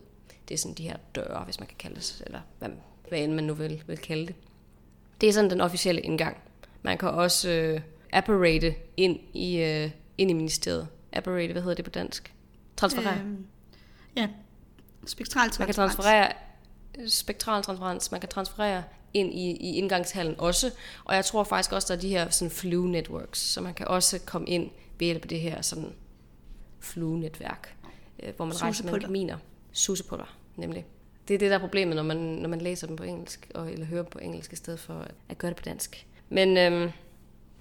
Det er sådan de her døre, hvis man kan kalde det, eller hvad, hvad end man nu vil, vil kalde det. Det er sådan den officielle indgang. Man kan også øh, apparate ind i, øh, ind i ministeriet apparate, hvad hedder det på dansk? Transferere? Øhm, ja, spektral transferens. Man kan transferere spektral transferens, man kan transferere ind i, i indgangshallen også, og jeg tror faktisk også, der er de her sådan flu networks, så man kan også komme ind ved hjælp af det her sådan flu-netværk, øh, hvor man rejser mellem kaminer. Suseputter, nemlig. Det er det, der er problemet, når man, når man læser dem på engelsk, og, eller hører dem på engelsk, i stedet for at, at gøre det på dansk. Men øhm,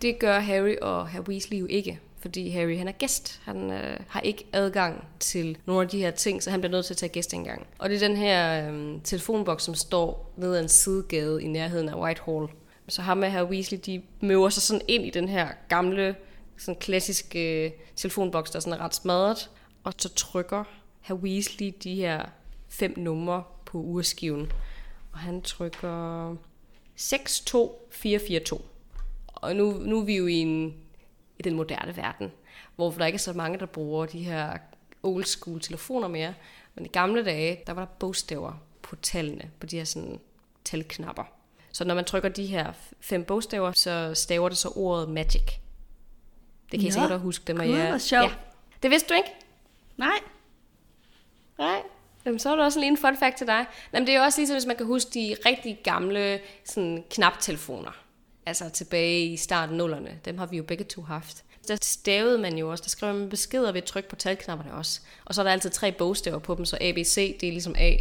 Det gør Harry og Herr Weasley jo ikke, fordi Harry han er gæst. Han øh, har ikke adgang til nogle af de her ting, så han bliver nødt til at tage gæst engang. Og det er den her øh, telefonboks, som står nede ad en sidegade i nærheden af Whitehall. Så ham og Herr Weasley, de møver sig sådan ind i den her gamle, sådan klassiske øh, telefonboks, der sådan er ret smadret. Og så trykker Herr Weasley de her fem numre på urskiven. Og han trykker 62442. Og nu, nu er vi jo i, en, i den moderne verden, hvor der ikke er så mange, der bruger de her old school telefoner mere. Men i gamle dage, der var der bogstaver på tallene, på de her sådan talknapper. Så når man trykker de her fem bogstaver, så staver det så ordet magic. Det kan I sikkert huske det, Gud, hvor sjovt. Ja. Det vidste du ikke? Nej. Nej. Jamen, så er der også lige en fun fact til dig. Jamen, det er jo også ligesom, hvis man kan huske de rigtig gamle sådan, knaptelefoner. Altså tilbage i starten nullerne. Dem har vi jo begge to haft. Der stavede man jo også, der skrev man beskeder ved tryk på talknapperne også. Og så er der altid tre bogstaver på dem, så A, B, C, det er ligesom A,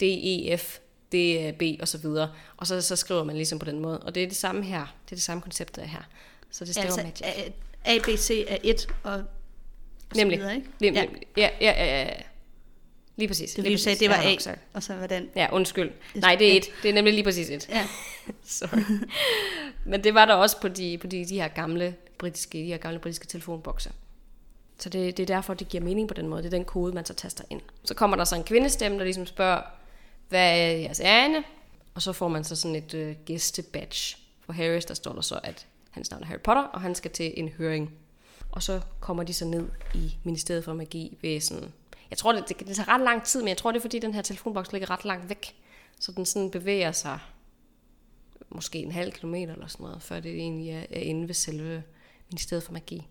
D, E, F, det er B og så videre. Og så, så skriver man ligesom på den måde. Og det er det samme her. Det er det samme koncept, der er her. Så det staver Altså, magic. A, A, B, C er 1 og, Nemlig. videre, ikke? Nemlig. Ja. Ja, ja, ja, ja. Lige præcis. Det lige præcis. det var A, og så var den. Ja, undskyld. Nej, det er et. Det er nemlig lige præcis et. Ja. Sorry. Men det var der også på de, på de, de her gamle britiske, de her gamle britiske telefonbokse. Så det, det er derfor, det giver mening på den måde. Det er den kode, man så taster ind. Så kommer der så en kvindestemme, der ligesom spørger, hvad er jeres ærne? Og så får man så sådan et øh, gæstebadge. For Harris, der står der så, at hans navn er Harry Potter, og han skal til en høring. Og så kommer de så ned i Ministeriet for Magi ved sådan... Jeg tror, det, det, det tager ret lang tid, men jeg tror, det er fordi, den her telefonboks ligger ret langt væk. Så den sådan bevæger sig måske en halv kilometer eller sådan noget, før det egentlig er, er inde ved selve Ministeriet for Magi.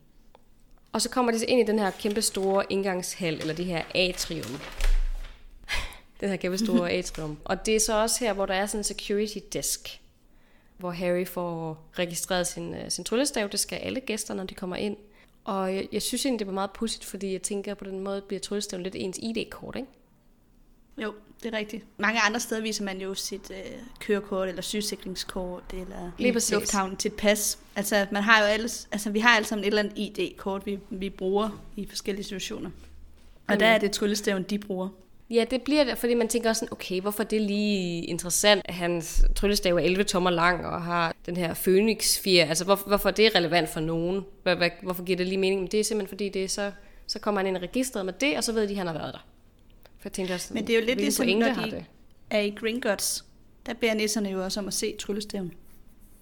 Og så kommer de så ind i den her kæmpe store indgangshal, eller det her atrium. den her kæmpe store atrium. Og det er så også her, hvor der er sådan en security desk, hvor Harry får registreret sin, øh, sin tryllestav. Det skal alle gæster, når de kommer ind. Og jeg, jeg synes egentlig, det var meget pudsigt, fordi jeg tænker, på den måde bliver tryllestaven lidt ens ID-kort, ikke? Jo, det er rigtigt. Mange andre steder viser man jo sit øh, kørekort, eller sygesikringskort, eller lufthavnen til et pas. Altså, man har jo alles, altså, vi har alle sammen et eller andet ID-kort, vi, vi bruger i forskellige situationer. Og Mm. der er det tryllestaven, de bruger. Ja, det bliver det, fordi man tænker også sådan, okay, hvorfor er det lige interessant, at hans tryllestav er 11 tommer lang og har den her phoenix fjer Altså, hvor, hvorfor er det relevant for nogen? Hvor, hvor, hvorfor giver det lige mening? Men det er simpelthen fordi, det er så, så kommer han ind i registret med det, og så ved de, at han har været der. For jeg tænkte også, Men det er jo lidt ligesom, når har de det? er i Gringotts. Der beder nisserne jo også om at se tryllestaven.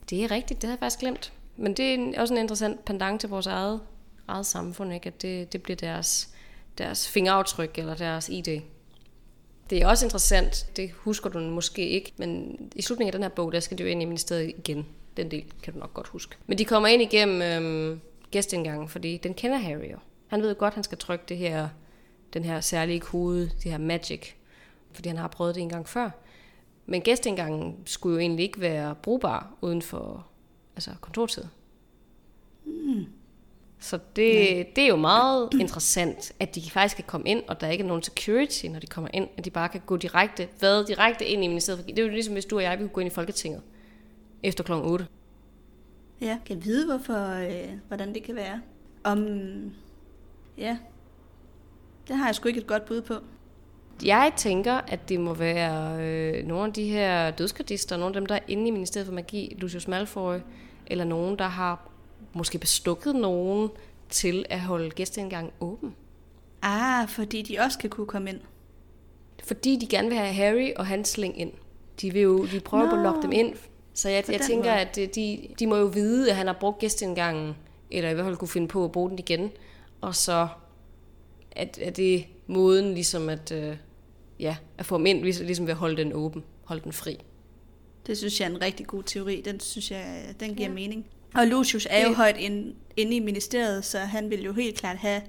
Det er rigtigt, det havde jeg faktisk glemt. Men det er også en interessant pendant til vores eget, eget samfund, ikke? at det, det bliver deres, deres fingeraftryk eller deres ID. Det er også interessant, det husker du måske ikke, men i slutningen af den her bog, der skal de jo ind i ministeriet igen. Den del kan du nok godt huske. Men de kommer ind igennem øhm, gæstindgangen, fordi den kender Harry jo. Han ved jo godt, han skal trykke det her, den her særlige kode, det her magic, fordi han har prøvet det en gang før. Men gæstindgangen skulle jo egentlig ikke være brugbar uden for altså kontortid. Hmm. Så det, det er jo meget interessant, at de faktisk kan komme ind, og der ikke er nogen security, når de kommer ind, at de bare kan gå direkte, hvad direkte ind i ministeriet. for- Det er jo ligesom, hvis du og jeg vi kunne gå ind i Folketinget efter kl. 8. Ja, kan jeg vide, hvorfor, øh, hvordan det kan være. Om, ja, det har jeg sgu ikke et godt bud på. Jeg tænker, at det må være øh, nogle af de her dødskardister, nogle af dem, der er inde i Ministeriet for Magi, Lucius Malfoy, eller nogen, der har måske bestukket nogen til at holde gæsteindgangen åben. Ah, fordi de også kan kunne komme ind. Fordi de gerne vil have Harry og hans slæng ind. De vil jo de prøver på at lokke dem ind. Så jeg, jeg tænker, måde. at øh, de, de må jo vide, at han har brugt gæsteindgangen, eller i hvert fald kunne finde på at bruge den igen. Og så at, at det måden ligesom at, øh, ja, at få dem ind, ligesom ved at holde den åben, holde den fri. Det synes jeg er en rigtig god teori. Den synes jeg, den giver ja. mening. Og Lucius er jo Det- højt inde, inde i ministeriet, så han vil jo helt klart have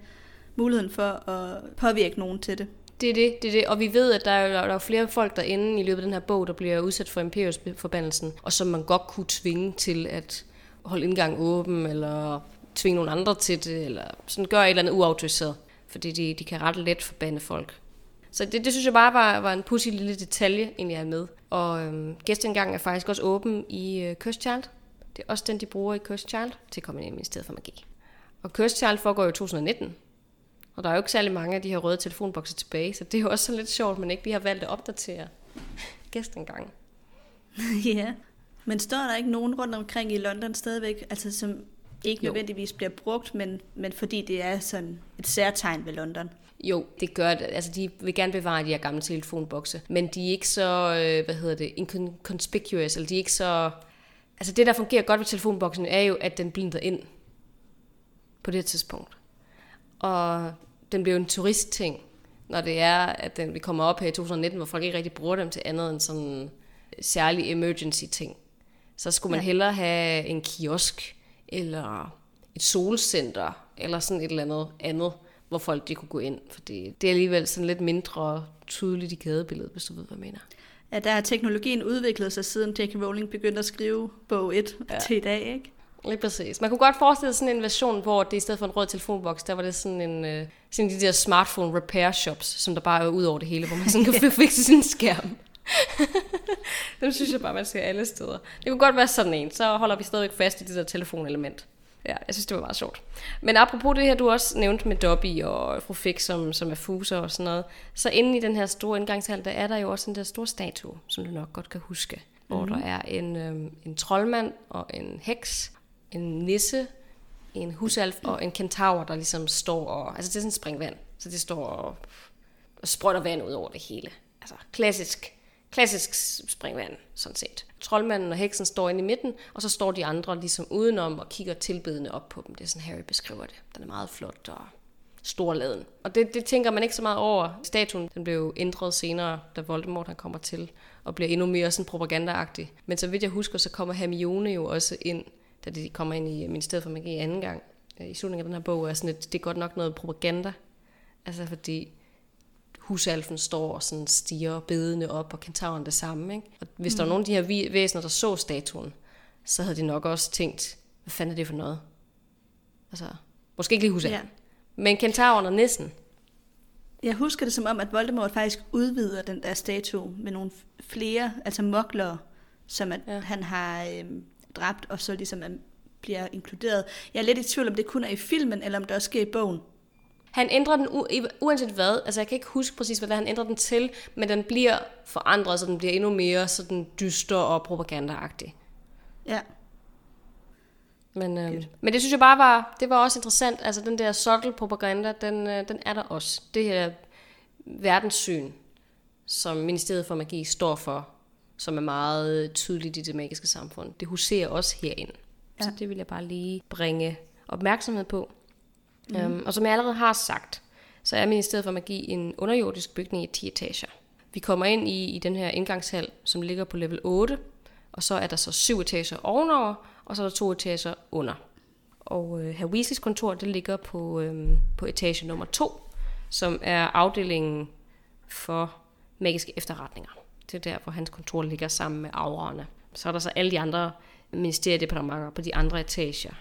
muligheden for at påvirke nogen til det. Det er det, det er det. Og vi ved, at der er, der er jo flere folk derinde i løbet af den her bog, der bliver udsat for Imperius-forbandelsen, og som man godt kunne tvinge til at holde indgang åben, eller tvinge nogle andre til det, eller sådan gøre et eller andet uautoriseret. Fordi de, de kan ret let forbande folk. Så det, det synes jeg bare var, var en pudsig lille detalje, egentlig er med. Og øhm, gæstindgangen er faktisk også åben i øh, Cursed Child. Det er også den, de bruger i Cursed Child til at komme ind i stedet for Magi. Og Cursed Child foregår jo i 2019. Og der er jo ikke særlig mange af de her røde telefonbokse tilbage, så det er jo også sådan lidt sjovt, at man ikke lige har valgt at opdatere gæsten gang. ja. Men står der ikke nogen rundt omkring i London stadigvæk, altså som ikke jo. nødvendigvis bliver brugt, men, men fordi det er sådan et særtegn ved London? Jo, det gør det. Altså, de vil gerne bevare de her gamle telefonbokse, men de er ikke så, øh, hvad hedder det, inconspicuous, eller de er ikke så... Altså, det, der fungerer godt ved telefonboksen, er jo, at den blinder ind på det tidspunkt. Og den bliver en turistting, når det er, at den, vi kommer op her i 2019, hvor folk ikke rigtig bruger dem til andet end sådan særlig emergency ting. Så skulle man ja. hellere have en kiosk, eller et solcenter, eller sådan et eller andet andet, hvor folk de kunne gå ind. For det, det er alligevel sådan lidt mindre tydeligt i gadebilledet, hvis du ved, hvad jeg mener. Ja, der har teknologien udviklet sig, siden J.K. Rowling begyndte at skrive bog 1 ja. til i dag, ikke? Lige præcis. Man kunne godt forestille sig sådan en version, hvor det i stedet for en rød telefonboks, der var det sådan en øh, sådan de der smartphone repair shops, som der bare er ud over det hele, hvor man sådan kan fikse sin skærm. Dem synes jeg bare, man skal alle steder. Det kunne godt være sådan en, så holder vi stadigvæk fast i det der telefonelement. Ja, jeg synes, det var meget sjovt. Men apropos det her, du også nævnte med Dobby og fru Fix, som, som er fuser og sådan noget. Så inde i den her store indgangshal, der er der jo også en der store statue, som du nok godt kan huske. Mm-hmm. Hvor mhm. der er en, øhm, en troldmand og en heks, en nisse, en husalf og en kentaur, der ligesom står og... Altså det er sådan springvand, så det står og, og sprøjter vand ud over det hele. Altså klassisk klassisk springvand, sådan set. Troldmanden og heksen står inde i midten, og så står de andre ligesom udenom og kigger tilbedende op på dem. Det er sådan, Harry beskriver det. Den er meget flot og storladen. Og det, det tænker man ikke så meget over. Statuen den blev ændret senere, da Voldemort han kommer til, og bliver endnu mere sådan propagandaagtig. Men så vidt jeg husker, så kommer Hermione jo også ind, da de kommer ind i øh, Ministeriet for Magi anden gang. Øh, I slutningen af den her bog er sådan et, det er godt nok noget propaganda. Altså fordi husalfen står og sådan stiger bedende op, og kentauren det samme. Ikke? Og hvis mm. der var nogle af de her væsener, der så statuen, så havde de nok også tænkt, hvad fanden er det for noget? Altså, måske ikke lige husalfen. Ja. Men kentauren og næsten. Jeg husker det som om, at Voldemort faktisk udvider den der statue med nogle flere, altså mokler, som at ja. han har øh, dræbt, og så ligesom bliver inkluderet. Jeg er lidt i tvivl, om det kun er i filmen, eller om det også sker i bogen. Han ændrer den u- uanset hvad. Altså jeg kan ikke huske præcis, hvad han ændrer den til, men den bliver forandret, så den bliver endnu mere sådan dyster og propagandaagtig. Ja. Men, øhm, men det synes jeg bare var, det var også interessant. Altså den der subtle propaganda, den, øh, den er der også. Det her verdenssyn, som Ministeriet for Magi står for, som er meget tydeligt i det magiske samfund, det huserer også herind. Ja. Så det vil jeg bare lige bringe opmærksomhed på. Mm. Øhm, og som jeg allerede har sagt, så er Ministeriet for Magi en underjordisk bygning i 10 etager. Vi kommer ind i, i den her indgangshal, som ligger på level 8, og så er der så syv etager ovenover, og så er der to etager under. Og øh, herr Weasleys kontor, det ligger på, øh, på etage nummer 2, som er afdelingen for magiske efterretninger. Det er der, hvor hans kontor ligger sammen med aurerne. Så er der så alle de andre ministeriedepartementer på de andre etager.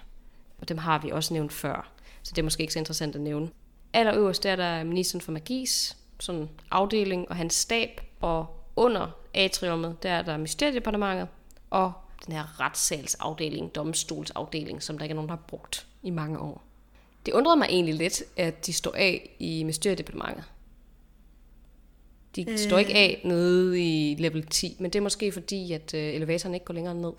Og dem har vi også nævnt før så det er måske ikke så interessant at nævne. Allerøverst der er der ministeren for magis sådan afdeling og hans stab, og under atriummet, der er der mysteriedepartementet, og den her retssalsafdeling, domstolsafdeling, som der ikke er nogen, der har brugt i mange år. Det undrede mig egentlig lidt, at de står af i mysteriedepartementet. De øh. står ikke af nede i level 10, men det er måske fordi, at øh, elevatoren ikke går længere ned.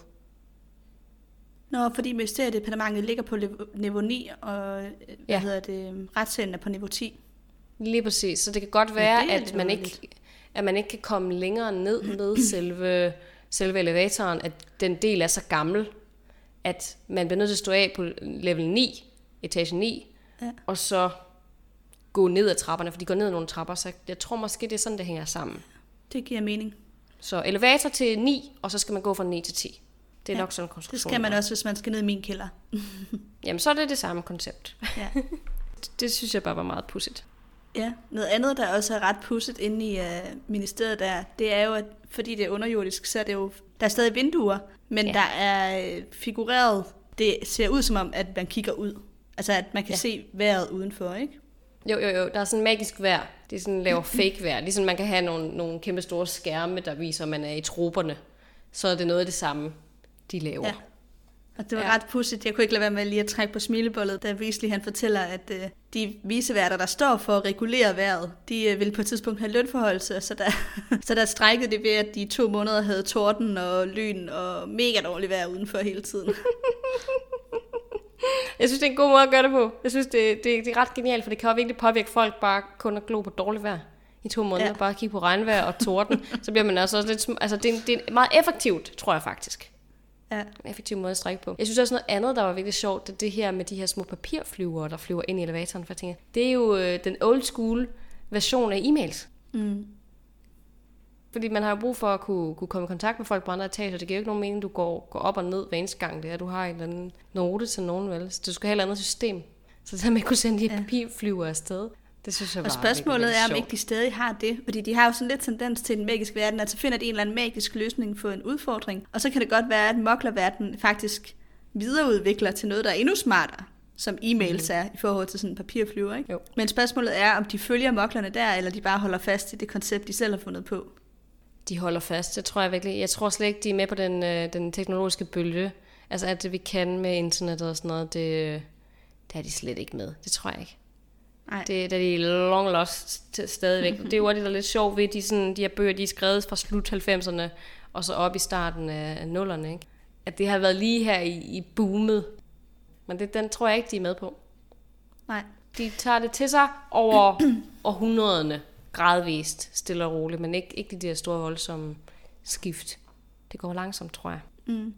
Nå, fordi Mysteriedepartementet ligger på niveau 9, og øh, ja. hvad hedder det, retssagen er på niveau 10. Lige præcis. Så det kan godt være, ja, at, man ikke, at man ikke kan komme længere ned med selve, selve elevatoren, at den del er så gammel, at man bliver nødt til at stå af på level 9, etage 9, ja. og så gå ned ad trapperne, for de går ned ad nogle trapper, så jeg tror måske, det er sådan, det hænger sammen. Det giver mening. Så elevator til 9, og så skal man gå fra 9 til 10. Det er ja, nok sådan en konstruktion. Det skal man også, hvis man skal ned i min kælder. Jamen, så er det det samme koncept. Ja. det, det synes jeg bare var meget pudsigt. Ja, noget andet, der også er ret pudset inde i uh, ministeriet der, det er jo, at fordi det er underjordisk, så er det jo, der er stadig vinduer, men ja. der er uh, figureret, det ser ud som om, at man kigger ud. Altså, at man kan ja. se vejret udenfor, ikke? Jo, jo, jo. Der er sådan magisk vejr. Det er sådan laver fake vejr. Ligesom man kan have nogle, nogle kæmpe store skærme, der viser, at man er i troberne. Så er det noget af det samme de laver. Ja. Og det var ja. ret pudsigt. Jeg kunne ikke lade være med lige at trække på smilebullet, da Weasley han fortæller, at uh, de viseværter, der står for at regulere vejret, de uh, ville på et tidspunkt have lønforholdelse, så der, så der strækkede det ved, at de to måneder havde torden og lyn og mega dårligt vejr udenfor hele tiden. Jeg synes, det er en god måde at gøre det på. Jeg synes, det, det, det er ret genialt, for det kan jo virkelig påvirke folk bare kun at glo på dårligt vejr i to måneder. Ja. Bare kigge på regnvejr og torden. så bliver man altså også lidt... Altså, det er, det er meget effektivt, tror jeg faktisk. Ja. En effektiv måde at strække på. Jeg synes også noget andet, der var virkelig sjovt, det er det her med de her små papirflyvere, der flyver ind i elevatoren. For jeg tænker, det er jo øh, den old school version af e-mails. Mm. Fordi man har jo brug for at kunne, kunne komme i kontakt med folk på andre etager. Det giver jo ikke nogen mening, du går, går op og ned hver eneste gang, det er, du har en eller anden note til nogen, vel? Så du skal have et andet system. Så det med at kunne sende de ja. papirflyver afsted, det synes jeg Og spørgsmålet er, om ikke de stadig har det. Fordi de har jo sådan lidt tendens til den magiske verden, at så finder de en eller anden magisk løsning på en udfordring. Og så kan det godt være, at moklerverden faktisk videreudvikler til noget, der er endnu smartere som e-mails mm. er i forhold til sådan en papirflyver. Ikke? Jo. Men spørgsmålet er, om de følger moklerne der, eller de bare holder fast i det koncept, de selv har fundet på de holder fast. Det tror jeg virkelig. Jeg tror slet ikke, de er med på den, øh, den teknologiske bølge. Altså alt det, vi kan med internet og sådan noget, det, det er de slet ikke med. Det tror jeg ikke. Nej. Det, det er de long lost stadigvæk. det er jo det, der er lidt sjovt ved, de, sådan, de her bøger, de er skrevet fra slut 90'erne, og så op i starten af nullerne. Ikke? At det har været lige her i, i boomet. Men det, den tror jeg ikke, de er med på. Nej. De tager det til sig over århundrederne gradvist, stille og roligt, men ikke, ikke de der store voldsomme skift. Det går langsomt, tror jeg. Mm.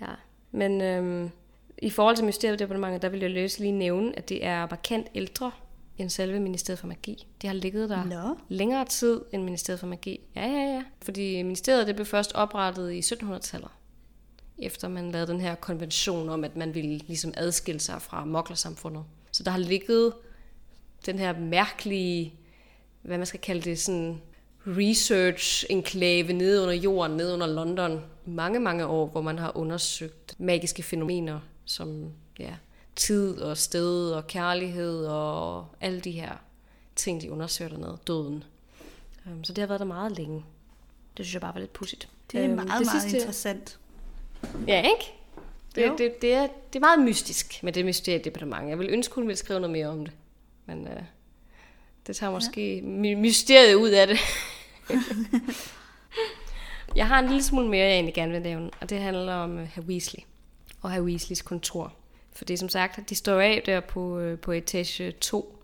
Ja. Men øhm, i forhold til Mysteriedepartementet, der vil jeg løse lige nævne, at det er markant ældre end selve Ministeriet for Magi. Det har ligget der no. længere tid end Ministeriet for Magi. Ja, ja, ja. Fordi ministeriet det blev først oprettet i 1700-tallet. Efter man lavede den her konvention om, at man ville ligesom adskille sig fra moklersamfundet. Så der har ligget den her mærkelige hvad man skal kalde det, sådan research-enklave nede under jorden, nede under London, i mange, mange år, hvor man har undersøgt magiske fænomener, som ja, tid og sted og kærlighed og alle de her ting, de undersøger dernede, døden. Um, så det har været der meget længe. Det synes jeg bare var lidt pudsigt. Det er um, meget, det meget sidste... interessant. Ja, ikke? Det, det, det, er, det er meget mystisk med det mysteriedepartement. Jeg vil ønske, hun ville skrive noget mere om det. Men uh, det tager måske ja. mysteriet ud af det. jeg har en lille smule mere, jeg egentlig gerne vil nævne, og det handler om uh, Herr Weasley og Herr Weasleys kontor. For det som sagt, de står af der på, øh, på etage 2,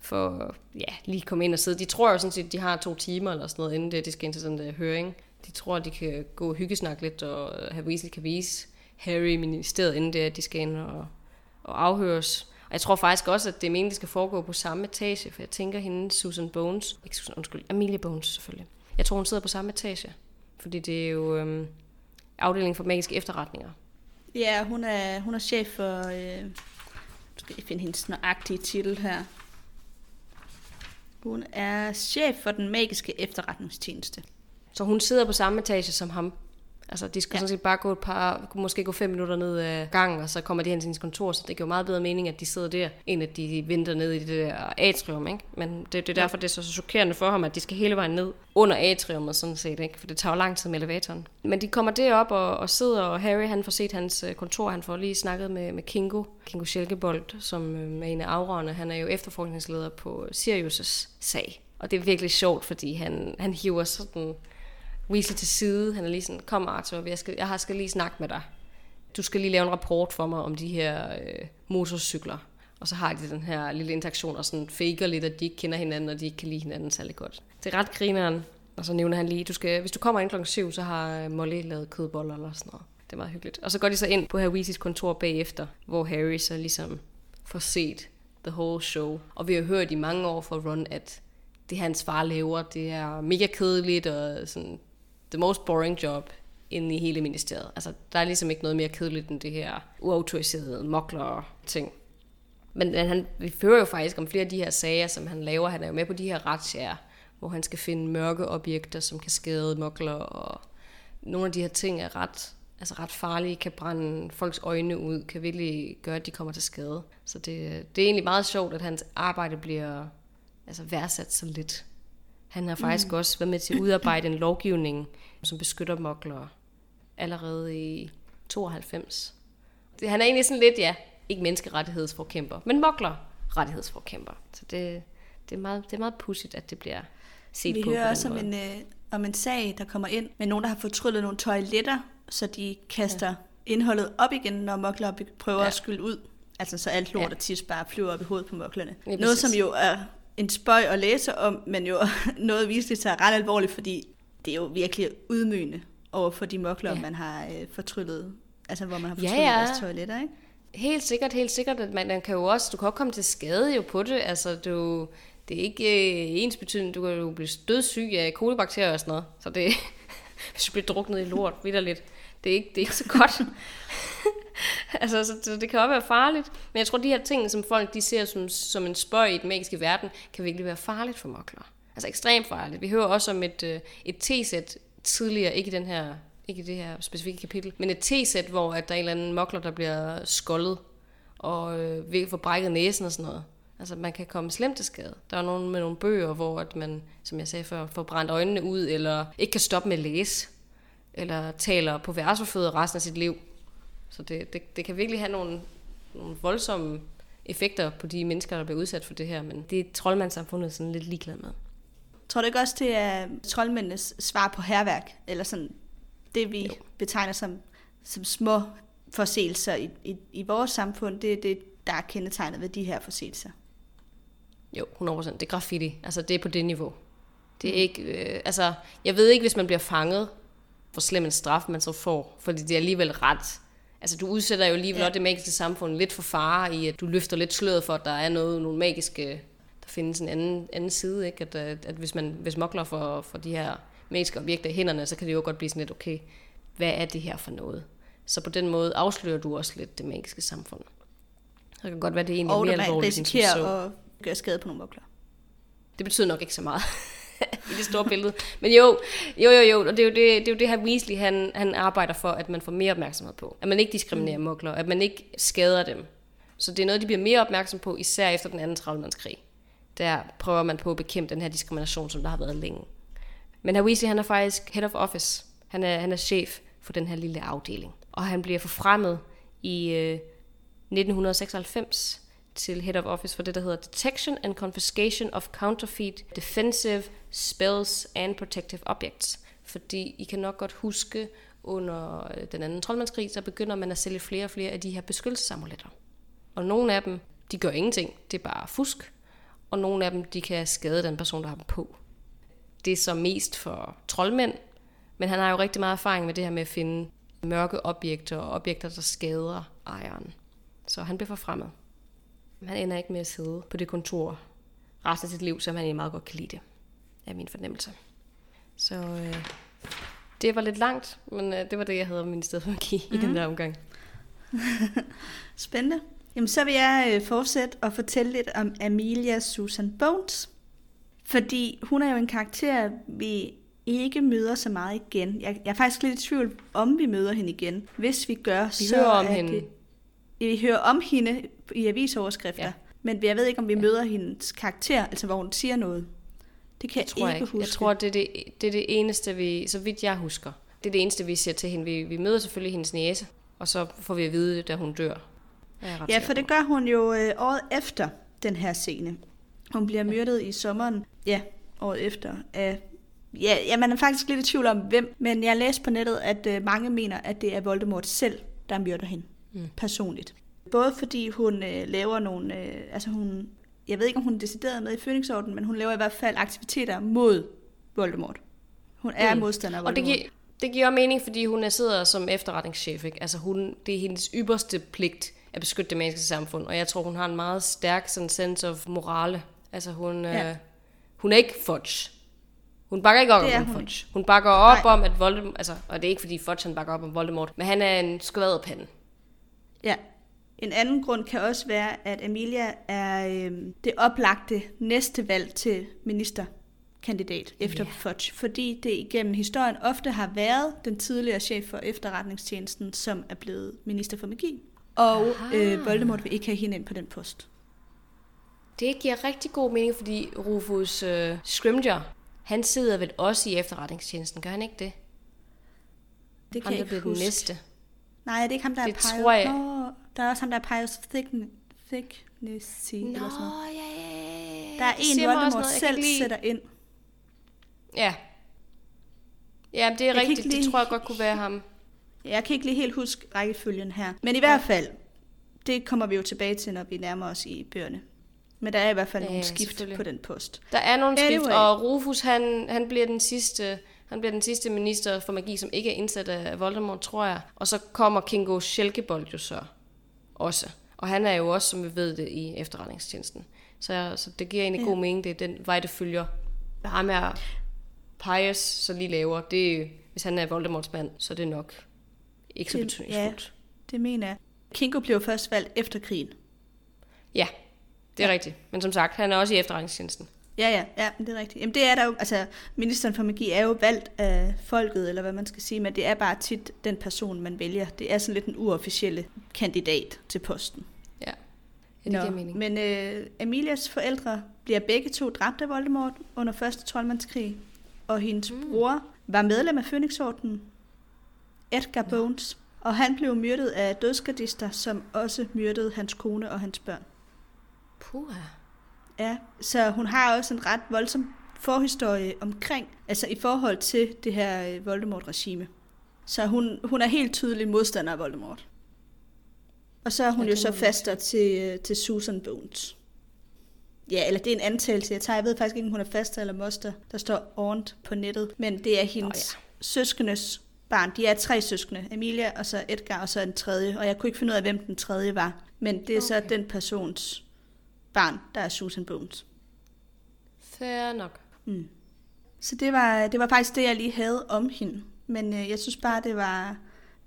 for ja, lige komme ind og sidde. De tror jo sådan set, de har to timer eller sådan noget, inden det, de skal ind til sådan en høring. De tror, de kan gå og hyggesnakke lidt, og have Weasley kan vise Harry i ministeriet, inden det, de skal ind og, og afhøres. Og jeg tror faktisk også, at det er meningen, det skal foregå på samme etage, for jeg tænker hende, Susan Bones, ikke Susan, undskyld, Amelia Bones selvfølgelig. Jeg tror, hun sidder på samme etage, fordi det er jo øhm, afdelingen for magiske efterretninger. Ja, hun er, hun er chef for, øh, skal jeg finde hendes nøjagtige titel her. Hun er chef for den magiske efterretningstjeneste. Så hun sidder på samme etage som ham? Altså, de skal ja. sådan set bare gå et par, måske gå fem minutter ned ad gangen, og så kommer de hen til hendes kontor, så det giver meget bedre mening, at de sidder der, end at de venter ned i det der atrium, ikke? Men det, det er derfor, det er så chokerende for ham, at de skal hele vejen ned under atriummet, sådan set, ikke? For det tager jo lang tid med elevatoren. Men de kommer derop og, og sidder, og Harry, han får set hans øh, kontor, han får lige snakket med, med Kingo, Kingo Sjælkebold, som øh, er en af afrørende. Han er jo efterforskningsleder på Sirius' sag. Og det er virkelig sjovt, fordi han, han hiver sådan Weasley til side. Han er lige sådan, kom Arthur, jeg, skal, jeg har skal lige snakke med dig. Du skal lige lave en rapport for mig om de her øh, motorcykler. Og så har de den her lille interaktion, og sådan faker lidt, at de ikke kender hinanden, og de ikke kan lide hinanden særlig godt. Det er ret grineren. Og så nævner han lige, du skal, hvis du kommer ind klokken 7, så har øh, Molly lavet kødboller eller sådan noget. Det er meget hyggeligt. Og så går de så ind på her Weasleys kontor bagefter, hvor Harry så ligesom får set the whole show. Og vi har hørt i mange år fra Ron, at det hans far laver, det er mega kedeligt og sådan the most boring job inde i hele ministeriet. Altså, der er ligesom ikke noget mere kedeligt end det her uautoriserede mokler ting. Men han, vi fører jo faktisk om flere af de her sager, som han laver. Han er jo med på de her retssager, hvor han skal finde mørke objekter, som kan skade mokler, og nogle af de her ting er ret, altså ret farlige, kan brænde folks øjne ud, kan virkelig gøre, at de kommer til skade. Så det, det er egentlig meget sjovt, at hans arbejde bliver altså værdsat så lidt. Han har faktisk mm. også været med til at udarbejde en lovgivning, som beskytter moklere allerede i 92. Det, han er egentlig sådan lidt, ja, ikke menneskerettighedsforkæmper, men mokler rettighedsforkæmper. Så det, det, er meget, det er meget pudsigt, at det bliver set Vi på. hører på også om en, øh, om en sag, der kommer ind med nogen, der har fortryllet nogle toiletter, så de kaster ja. indholdet op igen, når mokler prøver Ja. ja. at skylle ud. Altså så alt lort Ja. og tis bare flyver op i hovedet på moklerne. Lige Noget, som jo er en spøj at læse om, men jo noget viste sig ret alvorligt, fordi det er jo virkelig ydmygende over for de mokler, Ja. man har øh, fortryllet, altså hvor man har fortryllet ja. ja, deres toiletter, ikke? Helt sikkert, helt sikkert, at man, man kan jo også, du kan også komme til skade jo på det, altså du, det er ikke øh, ens betydning, du kan jo blive dødssyg af kolibakterier og sådan noget, så det, hvis du bliver druknet i lort, vidderligt, det er ikke, det er ikke så godt. altså, så, så det kan også være farligt, men jeg tror, de her ting, som folk de ser som, som en spøg i den magiske verden, kan virkelig være farligt for mokler. Altså ekstremt farligt. Vi hører også om et, øh, et t-sæt tidligere, ikke i den her ikke i det her specifikke kapitel, men et t-sæt, hvor at der er en eller anden mokler, der bliver skoldet og øh, ved få brækket næsen og sådan noget. Altså man kan komme slemt til skade. Der er nogen med nogle bøger, hvor at man, som jeg sagde før, får brændt øjnene ud, eller ikke kan stoppe med at læse, eller taler på værsefødder resten af sit liv. Så det, det, det kan virkelig have nogle, nogle voldsomme effekter på de mennesker, der bliver udsat for det her, men det er troldmandssamfundet sådan lidt ligeglad med. Tror du ikke også, det er troldmændenes svar på herværk? Eller sådan det, vi Jo. betegner som, som små forseelser i, i, i vores samfund, det er det, der er kendetegnet ved de her forseelser. Jo, 100%. Det er graffiti. Altså, det er på det niveau. Det er ikke... Øh, altså, jeg ved ikke, hvis man bliver fanget, hvor slem en straf man så får. Fordi det er alligevel ret... Altså, du udsætter jo alligevel Ja. det magiske samfund lidt for fare i, at du løfter lidt sløret for, at der er noget, nogle magiske... Der findes en anden, anden side, ikke? At, at, at hvis man hvis mokler for, for de her magiske objekter i hænderne, så kan det jo godt blive sådan lidt, okay, hvad er det her for noget? Så på den måde afslører du også lidt det magiske samfund. Så kan godt være, det er egentlig Og mere man alvorligt, end som så. risikerer at gøre skade på nogle mokler. Det betyder nok ikke så meget i det store billede. Men jo, jo, jo, jo, og det er jo det, det, er jo det her Weasley, han, han arbejder for, at man får mere opmærksomhed på. At man ikke diskriminerer mm. mokler, at man ikke skader dem. Så det er noget, de bliver mere opmærksom på, især efter den anden travlmandskrig. Der prøver man på at bekæmpe den her diskrimination, som der har været længe. Men her Weasley, han er faktisk head of office. Han er, han er chef for den her lille afdeling. Og han bliver forfremmet i øh, 1996 til Head of Office for det, der hedder Detection and Confiscation of Counterfeit Defensive Spells and Protective Objects. Fordi I kan nok godt huske, under øh, den anden troldmandskrig, så begynder man at sælge flere og flere af de her beskyttelsesamuletter. Og nogle af dem, de gør ingenting, det er bare fusk. Og nogle af dem, de kan skade den person, der har dem på. Det er så mest for troldmænd, men han har jo rigtig meget erfaring med det her med at finde mørke objekter og objekter, der skader ejeren. Så han bliver forfremmet. Han ender ikke med at sidde på det kontor resten af sit liv, som han egentlig meget godt kan lide det, er min fornemmelse. Så øh, det var lidt langt, men øh, det var det, jeg havde om min sted for at give mm. i den der omgang. Spændende. Jamen, så vil jeg øh, fortsætte og fortælle lidt om Amelia Susan Bones. Fordi hun er jo en karakter, vi ikke møder så meget igen. Jeg, jeg er faktisk lidt i tvivl, om vi møder hende igen. Hvis vi gør, Vi så hører om er hende. Det, vi hører om hende i avisoverskrifter. Ja. Ja. Men jeg ved ikke, om vi møder hendes karakter, altså hvor hun siger noget. Det kan Jeg tror jeg ikke ikke. huske. Jeg tror, det er det, det er det eneste, vi, så vidt jeg husker, det er det eneste, vi siger til hende. Vi, vi møder selvfølgelig hendes næse, og så får vi at vide, da hun dør. Ja, for det gør hun jo øh, året efter den her scene. Hun bliver myrdet i sommeren, ja, året efter, af Ja, ja, man er faktisk lidt i tvivl om hvem, men jeg læste på nettet, at øh, mange mener, at det er Voldemort selv, der myrder hende Mm. personligt. Både fordi hun øh, laver nogle, øh, altså hun, jeg ved ikke om hun er decideret med i Phoenixorden, men hun laver i hvert fald aktiviteter mod Voldemort. Hun er Mm. modstander af Og det Voldemort. giver, det giver mening, fordi hun er sidder som efterretningschef. Ikke? Altså hun, det er hendes ypperste pligt at beskytte det menneskelige samfund. Og jeg tror, hun har en meget stærk sådan, sense of morale. Altså hun, Ja. øh, hun er ikke fudge. Hun bakker ikke op om hun Fudge. Hun bakker op Nej. om, at Voldemort... Altså, og det er ikke, fordi Fudge han bakker op om Voldemort, men han er en skvaderpande. Ja. En anden grund kan også være, at Amelia er øh, det oplagte næste valg til ministerkandidat efter Ja. Fudge, fordi det igennem historien ofte har været den tidligere chef for efterretningstjenesten, som er blevet minister for magi. Og Aha. øh, Voldemort vil ikke have hende ind på den post. Det giver rigtig god mening, fordi Rufus øh, Scrimger, han sidder vel også i efterretningstjenesten, gør han ikke det? Det kan Han jeg ikke bliver den huske. næste. Nej, det er ikke ham, der Det er peget. tror jeg- Der er også ham, der er Pius Thickn- Thicknessy, eller sådan noget. Nå, ja, ja, ja. Der er Det en, Voldemort noget. Jeg selv lide- sætter ind. Ja. Ja, det er kan rigtigt. ikke Det tror jeg godt kunne være ham. Jeg kan ikke lige helt huske rækkefølgen her. Men i hvert fald, det kommer vi jo tilbage til, når vi nærmer os i bøgerne. Men der er i hvert fald Ja, nogle skift på den post. Der er nogle skift, Anyway. og Rufus, han, han bliver den sidste... Han bliver den sidste minister for magi, som ikke er indsat af Voldemort, tror jeg. Og så kommer Kingo Shelkebold jo så også. Og han er jo også, som vi ved det, i efterretningstjenesten. Så, så det giver egentlig Ja. ja. god mening, det er den vej, det følger. Ham er Pius så lige laver, det hvis han er Voldemorts mand, så er det nok ikke så Det- betydningsfuldt. Det mener jeg. Kingo blev først valgt efter krigen. Ja, det er rigtigt. Men som sagt, han er også i efterretningstjenesten. Ja, ja, ja, det er rigtigt. Jamen det er der jo, altså ministeren for magi er jo valgt af folket, eller hvad man skal sige, men det er bare tit den person, man vælger. Det er sådan lidt en uofficielle kandidat til posten. Ja, ja det giver mening. Men øh, Amelias forældre bliver begge to dræbt af Voldemort under første troldmandskrig, og hendes mm. bror var medlem af Phoenixordenen, Edgar Bones, og han blev myrdet af dødsgardister, som også myrdede hans kone og hans børn. Puha. Ja, så hun har også en ret voldsom forhistorie omkring, altså i forhold til det her øh, Voldemort-regime. Så hun, hun er helt tydelig modstander af Voldemort. Og så er hun Ja, jo så faster til, øh, til Susan Bones. Ja, eller det er en antagelse, jeg tager. Jeg ved faktisk ikke, om hun er faster eller moster. Der står ornt på nettet. Men det er hendes ja. søskendes barn. De er tre søskende. Emilia, og så Edgar, og så en tredje. Og jeg kunne ikke finde ud af, hvem den tredje var. Men det er okay. så den persons barn, der er Susan Bones. Fair nok. Mm. Så det var, det var faktisk det, jeg lige havde om hende. Men øh, jeg synes bare, det var...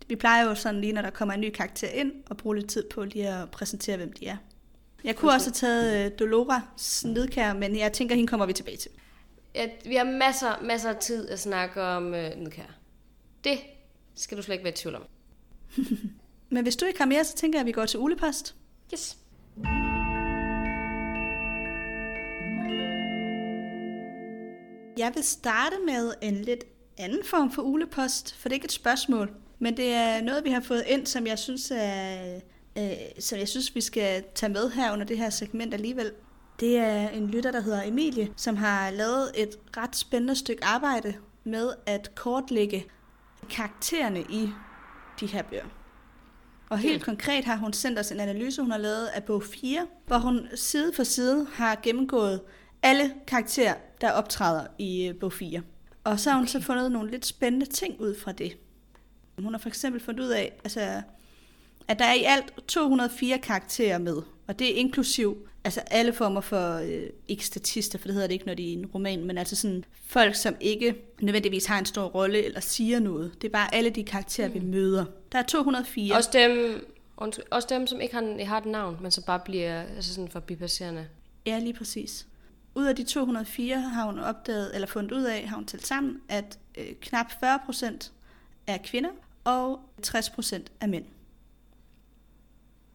Vi plejer jo sådan lige, når der kommer en ny karakter ind, og bruge lidt tid på lige at præsentere, hvem de er. Jeg kunne også have taget øh, Dolores Nedkær, men jeg tænker, hende kommer vi tilbage til. Ja, vi har masser, masser af tid at snakke om øh, Nidkær. Det skal du slet ikke være i tvivl om. Men hvis du ikke har mere, så tænker jeg, at vi går til ulepost. Yes. Jeg vil starte med en lidt anden form for ulepost, for det er ikke et spørgsmål, men det er noget, vi har fået ind, som jeg synes, er, øh, som jeg synes vi skal tage med her under det her segment alligevel. Det er en lytter, der hedder Emilie, som har lavet et ret spændende stykke arbejde med at kortlægge karaktererne i de her bøger. Og helt konkret har hun sendt os en analyse, hun har lavet af bog 4, hvor hun side for side har gennemgået alle karakterer, der optræder i øh, bog 4. Og så har hun okay. så fundet nogle lidt spændende ting ud fra det. Hun har for eksempel fundet ud af, altså, at der er i alt 204 karakterer med, og det er inklusiv altså alle former for, øh, ikke statister, for det hedder det ikke, når de er i en roman, men altså sådan folk, som ikke nødvendigvis har en stor rolle eller siger noget. Det er bare alle de karakterer, mm. vi møder. Der er 204. Også dem, også dem, som ikke har, har et navn, men som bare bliver altså sådan forbipasserende. Ja, lige præcis. Ud af de 204 har hun opdaget, eller fundet ud af, har hun talt sammen, at øh, knap 40 procent er kvinder, og 60 procent er mænd.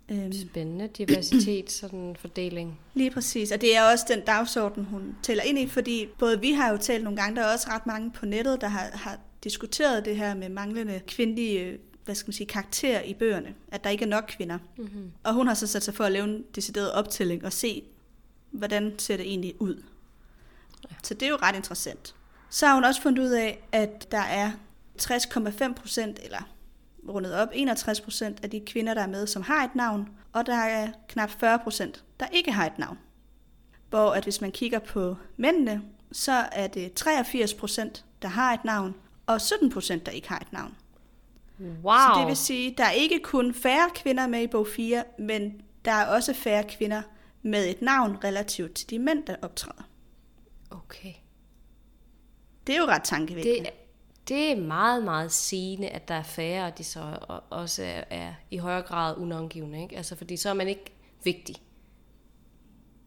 Øhm, Spændende diversitet, sådan fordeling. Lige præcis, og det er også den dagsorden, hun tæller ind i, fordi både vi har jo talt nogle gange, der er også ret mange på nettet, der har, har diskuteret det her med manglende kvindelige hvad skal man sige, karakter i bøgerne, at der ikke er nok kvinder. Mm-hmm. Og hun har så sat sig for at lave en decideret optælling og se, hvordan ser det egentlig ud. Så det er jo ret interessant. Så har hun også fundet ud af, at der er 60,5 procent, eller rundet op 61 procent af de kvinder, der er med, som har et navn, og der er knap 40 procent, der ikke har et navn. Hvor at hvis man kigger på mændene, så er det 83 procent, der har et navn, og 17 procent, der ikke har et navn. Wow. Så det vil sige, at der er ikke kun færre kvinder med i bog 4, men der er også færre kvinder med et navn relativt til de mænd, der optræder. Okay. Det er jo ret tankevækkende. Det, det er meget, meget sigende, at der er færre, og de så også er, er i højere grad unavngivende. Ikke? Altså, fordi så er man ikke vigtig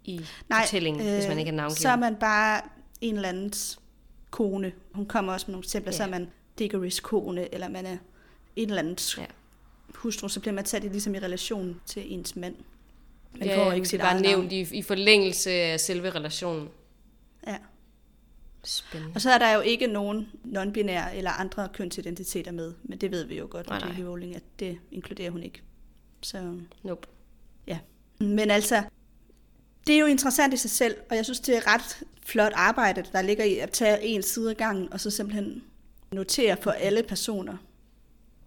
i Nej, fortællingen, øh, hvis man ikke er navngivet. Så er man bare en eller andens kone. Hun kommer også med nogle eksempler, Ja. så er man Diggory's kone, eller man er en eller andens Ja. hustru, så bliver man sat i, ligesom i relation til ens mand. Man ja, får ikke sit er bare nævnt i, i forlængelse af selve relationen. Ja. Spændende. Og så er der jo ikke nogen non-binære eller andre kønsidentiteter med, men det ved vi jo godt Nej, nej. Rowling, at det inkluderer hun ikke. Så Nope. ja. Men altså, det er jo interessant i sig selv, og jeg synes, det er ret flot arbejde, der ligger i at tage en side af gangen, og så simpelthen notere for alle personer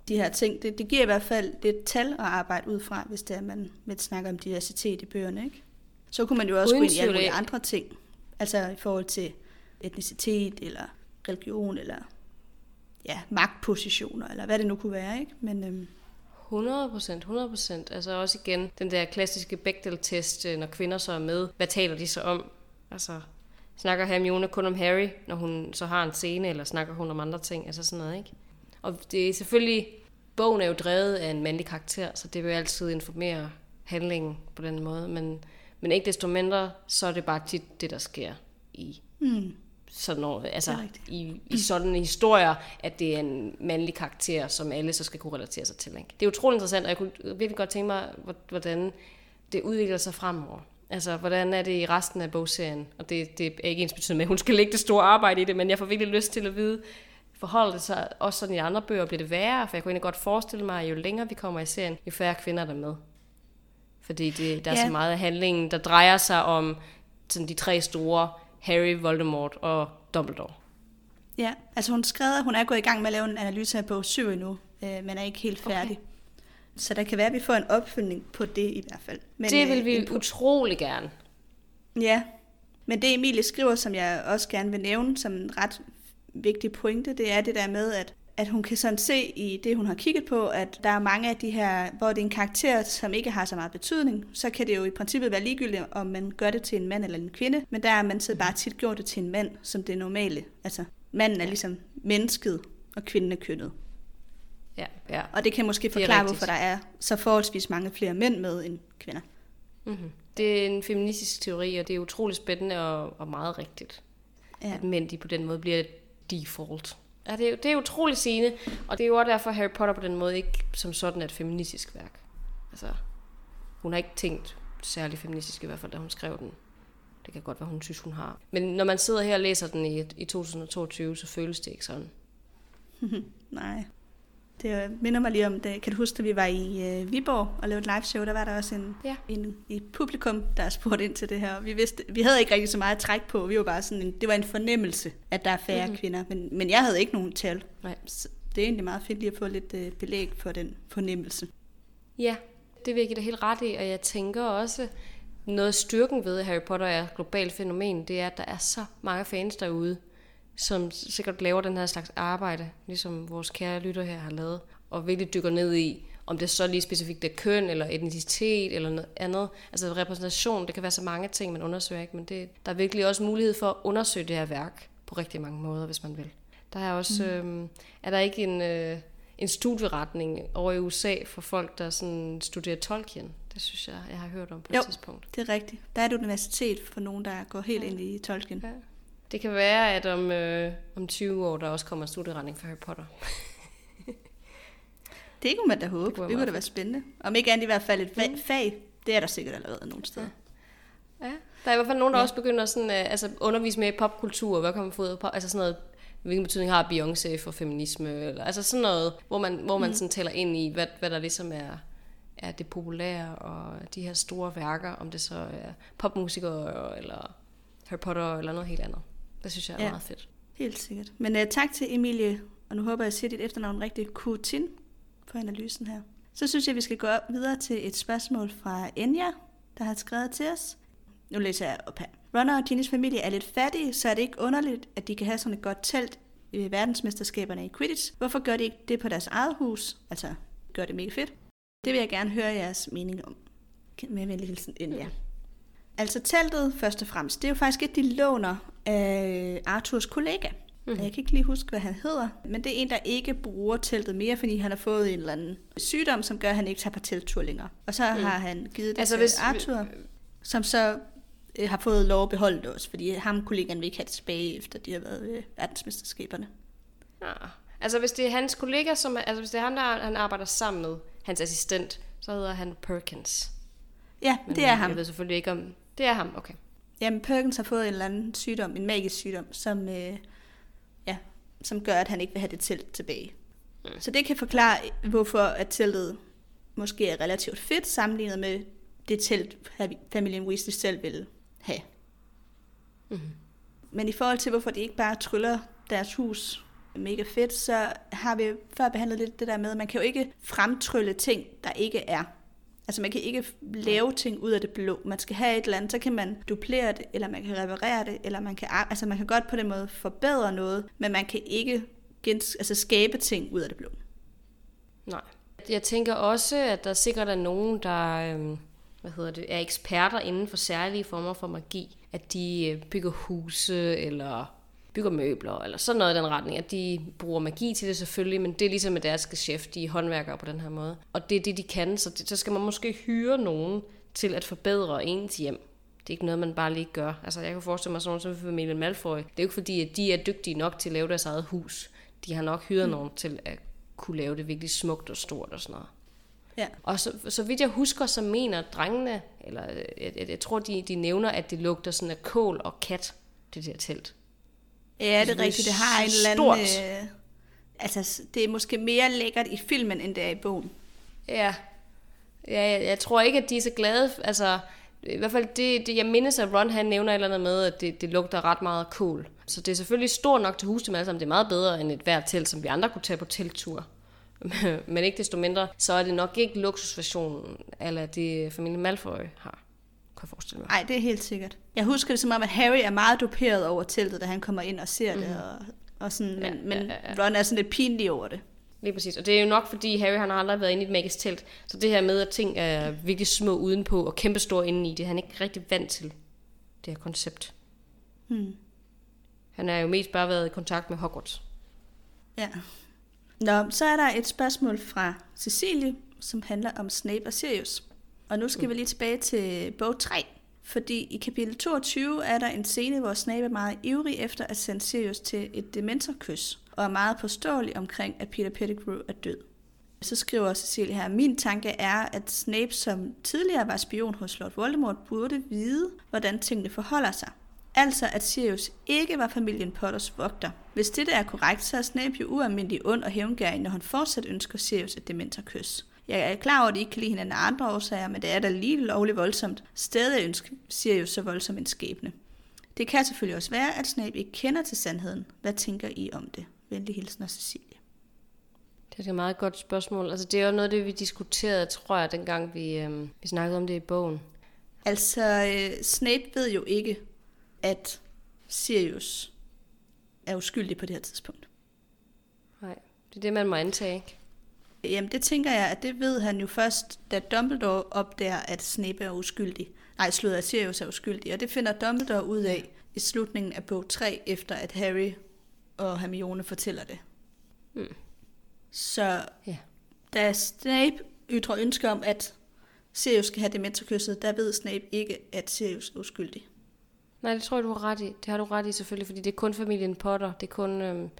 de her ting. Det, det giver i hvert fald det et tal at arbejde ud fra, hvis det er, man vil snakke om diversitet i bøgerne. Ikke? Så kunne man jo også Uden gå ind i alle mulige andre ting. Altså i forhold til etnicitet, eller religion, eller ja, magtpositioner, eller hvad det nu kunne være. Ikke? Men øhm, 100 procent, 100 procent. Altså også igen, den der klassiske Bechdel-test, øh, når kvinder så er med, hvad taler de så om? Altså, snakker Hermione kun om Harry, når hun så har en scene, eller snakker hun om andre ting? Altså sådan noget, ikke? Og det er selvfølgelig, bogen er jo drevet af en mandlig karakter, så det vil altid informere handlingen på den måde, men, men ikke desto mindre, så er det bare tit det, der sker i hmm, sådan noget, altså i, i sådan historier, at det er en mandlig karakter, som alle så skal kunne relatere sig til. Ikke? Det er utrolig interessant, og jeg kunne virkelig godt tænke mig, hvor- hvordan det udvikler sig fremover. Altså, hvordan er det i resten af bogserien? Og det, det er ikke ens betydende med, at hun skal lægge det store arbejde i det, men jeg får virkelig lyst til at vide, forholder det sig også sådan i andre bøger, bliver det værre? For jeg kunne egentlig godt forestille mig, at jo længere vi kommer i serien, jo færre kvinder er der med. Fordi det, der er Ja. så meget af handlingen, der drejer sig om sådan de tre store, Harry, Voldemort og Dumbledore. ja, altså hun skrev, at hun er gået i gang med at lave en analyse af bog 7 endnu, øh, men er ikke helt Okay. færdig. Så der kan være, at vi får en opfølgning på det i hvert fald. Men, det vil øh, vi en- utrolig gerne. Ja, men det Emilie skriver, som jeg også gerne vil nævne som en ret vigtig pointe, det er det der med, at, at hun kan sådan se i det, hun har kigget på, at der er mange af de her, hvor det er en karakter, som ikke har så meget betydning, så kan det jo i princippet være ligegyldigt, om man gør det til en mand eller en kvinde, men der har man så bare tit gjort det til en mand, som det normale. Altså, manden er ligesom mennesket, og kvinden er kønnet. Ja, ja. Og det kan måske er forklare, hvorfor der er så forholdsvis mange flere mænd med end kvinder. Mm-hmm. Det er en feministisk teori, og det er utrolig spændende og, og meget rigtigt. Ja. At mænd de på den måde bliver default. Ja, det, er, det er utroligt sigende, og det er jo også derfor, Harry Potter på den måde ikke som sådan er et feministisk værk. Altså, hun har ikke tænkt særlig feministisk i hvert fald, da hun skrev den. Det kan godt være, hun synes, hun har. Men når man sidder her og læser den i, i 2022, så føles det ikke sådan. Nej. Det minder mig lige om det. Kan du huske, at vi var i øh, Viborg og lavede et live show? Der var der også en, Ja. en i publikum, der spurgte ind til det her. Vi, vidste, vi havde ikke rigtig så meget at trække på. Vi var bare sådan en, det var en fornemmelse, at der er færre Mhm. mm-hmm. kvinder. Men, men jeg havde ikke nogen tal. Nej. Så det er egentlig meget fedt lige at få lidt øh, belæg for den fornemmelse. Ja, det vil jeg give dig helt ret i, og jeg tænker også, noget af styrken ved, at Harry Potter er et globalt fænomen, det er, at der er så mange fans derude, som sikkert laver den her slags arbejde, ligesom vores kære lytter her har lavet, og virkelig dykker ned i, om det så lige specifikt er køn, eller etnicitet, eller noget andet. Altså repræsentation, det kan være så mange ting, man undersøger, ikke? men det, der er virkelig også mulighed for at undersøge det her værk på rigtig mange måder, hvis man vil. Der er også, mm. øhm, er der ikke en, øh, en studieretning over i USA for folk, der sådan studerer Tolkien? Det synes jeg, jeg har hørt om på Jo. et tidspunkt. Det er rigtigt. Der er et universitet for nogen, der går helt ind i Tolkien. Ja. Det kan være, at om, øh, om 20 år, der også kommer en studieretning for Harry Potter. Det kunne man da håbe. Det kunne det kunne da være spændende. Om ikke andet i hvert fald et Mm. fa- fag. Det er der sikkert allerede nogle steder. Ja. Der er i hvert fald nogen, der Ja. ja. også begynder sådan, øh, altså undervise med popkultur, hvad ud af pop, altså sådan noget, hvilken betydning har Beyoncé for feminisme, eller altså sådan noget, hvor man, hvor man sådan taler ind i, hvad, hvad der ligesom er, er det populære, og de her store værker, om det så er popmusikere, eller Harry Potter, eller noget helt andet. Det synes jeg er Ja. meget fedt. Helt sikkert. Men uh, tak til Emilie, og nu håber jeg, at jeg siger dit efternavn rigtigt, Kutin, for analysen her. Så synes jeg, vi skal gå videre til et spørgsmål fra Enya, der har skrevet til os. Nu læser jeg op her. Runner og Ginnys familie er lidt fattige, så er det ikke underligt, at de kan have sådan et godt telt i verdensmesterskaberne i Quidditch. Hvorfor gør de ikke det på deres eget hus? Altså, gør det mega fedt. Det vil jeg gerne høre jeres mening om. Med venlig hilsen, Enya. Altså teltet, først og fremmest, det er jo faktisk et, de låner af Arthurs kollega. Mm. Jeg kan ikke lige huske, hvad han hedder, men det er en, der ikke bruger teltet mere, fordi han har fået en eller anden sygdom, som gør, at han ikke tager på telttur længere. Og så mm. har han givet det Altså, til hvis- Arthur, som så øh, har fået lov at beholde det også, fordi ham kollegaen vil ikke have det tilbage, efter de har været ved verdensmesterskaberne. Ja. Altså hvis det er hans kollega, som altså hvis det er ham, der han arbejder sammen med, hans assistent, så hedder han Perkins. Ja, Men det er ham. Jeg ved selvfølgelig ikke om... Det er ham, okay. Jamen, Perkins har fået en eller anden sygdom, en magisk sygdom, som, øh, ja, som gør, at han ikke vil have det telt tilbage. Mm. Så det kan forklare, hvorfor at teltet måske er relativt fedt sammenlignet med det telt, familien Weasley selv ville have. Mm-hmm. Men i forhold til, hvorfor de ikke bare tryller deres hus mega fedt, så har vi før behandlet lidt det der med, at man kan jo ikke fremtrylle ting, der ikke er. Altså man kan ikke lave ting ud af det blå. Man skal have et eller andet, så kan man duplere det, eller man kan reparere det, eller man kan, altså man kan godt på den måde forbedre noget, men man kan ikke gens, altså skabe ting ud af det blå. Nej. Jeg tænker også, at der sikkert er nogen, der øhm, hvad hedder det, er eksperter inden for særlige former for magi. At de øh, bygger huse, eller bygger møbler, eller sådan noget i den retning. At de bruger magi til det selvfølgelig, men det er ligesom med deres geschæft, de er håndværkere på den her måde. Og det er det, de kan, så, det, så skal man måske hyre nogen til at forbedre ens hjem. Det er ikke noget, man bare lige gør. Altså, jeg kan forestille mig sådan som familien Malfoy. Det er jo ikke fordi, at de er dygtige nok til at lave deres eget hus. De har nok hyret mm. nogen til at kunne lave det virkelig smukt og stort og sådan noget. Ja. Og så, så vidt jeg husker, så mener drengene, eller jeg, jeg, jeg tror, de, de nævner, at det lugter sådan af kål og kat, det der telt. Ja, det er rigtigt. Det har en eller anden... Øh, altså, det er måske mere lækkert i filmen, end det er i bogen. Ja. Ja, jeg, jeg tror ikke, at de er så glade. Altså, i hvert fald, det, det, jeg mindes, at Ron han nævner et eller andet med, at det, det lugter ret meget cool. Så det er selvfølgelig stort nok til hus til sammen. Det er meget bedre end et hvert telt, som vi andre kunne tage på telttur. Men ikke desto mindre, så er det nok ikke luksusversionen, eller det familien Malfoy har kan jeg forestille mig. Nej, det er helt sikkert. Jeg husker det som om, at Harry er meget duperet over teltet, da han kommer ind og ser mm. det, og, og sådan, men, ja, men ja, ja. Ron er sådan lidt pinlig over det. Lige præcis. Og det er jo nok, fordi Harry han har aldrig været inde i et magisk telt. Så det her med, at ting er virkelig små udenpå og kæmpestore indeni, det er han ikke rigtig vant til, det her koncept. Hmm. Han er jo mest bare været i kontakt med Hogwarts. Ja. Nå, så er der et spørgsmål fra Cecilie, som handler om Snape og Sirius. Og nu skal mm. vi lige tilbage til bog 3. Fordi i kapitel 22 er der en scene, hvor Snape er meget ivrig efter at sende Sirius til et dementorkys, og er meget påståelig omkring, at Peter Pettigrew er død. Så skriver Cecilie her, min tanke er, at Snape, som tidligere var spion hos Lord Voldemort, burde vide, hvordan tingene forholder sig. Altså, at Sirius ikke var familien Potters vogter. Hvis det er korrekt, så er Snape jo ualmindelig ond og hævngærig, når han fortsat ønsker Sirius et dementorkys. Jeg er klar over, at de ikke kan lide hinanden af andre årsager, men det er da lige lovligt voldsomt. Stadig ønsker Sirius så voldsom en skæbne. Det kan selvfølgelig også være, at Snape ikke kender til sandheden. Hvad tænker I om det? Venlig hilsen af Cecilie. Det er et meget godt spørgsmål. Altså, det er jo noget det, vi diskuterede, tror jeg, dengang vi, øh, vi snakkede om det i bogen. Altså, øh, Snape ved jo ikke, at Sirius er uskyldig på det her tidspunkt. Nej, det er det, man må antage, ikke? Jamen, det tænker jeg, at det ved han jo først, da Dumbledore opdager, at Snape er uskyldig. Nej, slutter at Sirius er uskyldig. Og det finder Dumbledore ud af i slutningen af bog 3, efter at Harry og Hermione fortæller det. Mm. Så ja. da Snape ytrer ønske om, at Sirius skal have dementorkysset, der ved Snape ikke, at Sirius er uskyldig. Nej, det tror jeg, du har ret i. Det har du ret i selvfølgelig, fordi det er kun familien Potter. Det er kun øhm,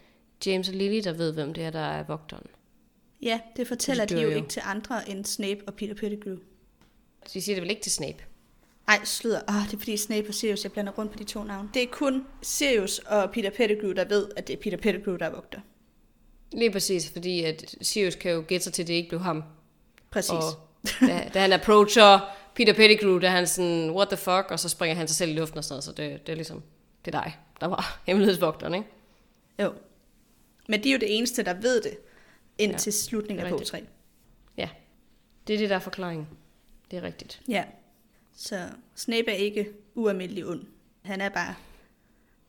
James og Lily, der ved, hvem det er, der er vogteren. Ja, det fortæller de jo, jo ikke til andre end Snape og Peter Pettigrew. De siger det vel ikke til Snape? Nej, slutter. Oh, det er fordi Snape og Sirius, jeg blander rundt på de to navne. Det er kun Sirius og Peter Pettigrew, der ved, at det er Peter Pettigrew, der er vogter. Lige præcis, fordi at Sirius kan jo gætte sig til, at det ikke blev ham. Præcis. Og da, da han approacher Peter Pettigrew, der han sådan, what the fuck, og så springer han sig selv i luften og sådan noget, så det, det er ligesom, det er dig, der var hemmelighedsvogteren, ikke? Jo. Men de er jo det eneste, der ved det ind ja, til slutningen af bog 3. Ja, det er det, der er forklaringen. Det er rigtigt. Ja, så Snape er ikke ualmindelig ond. Han er bare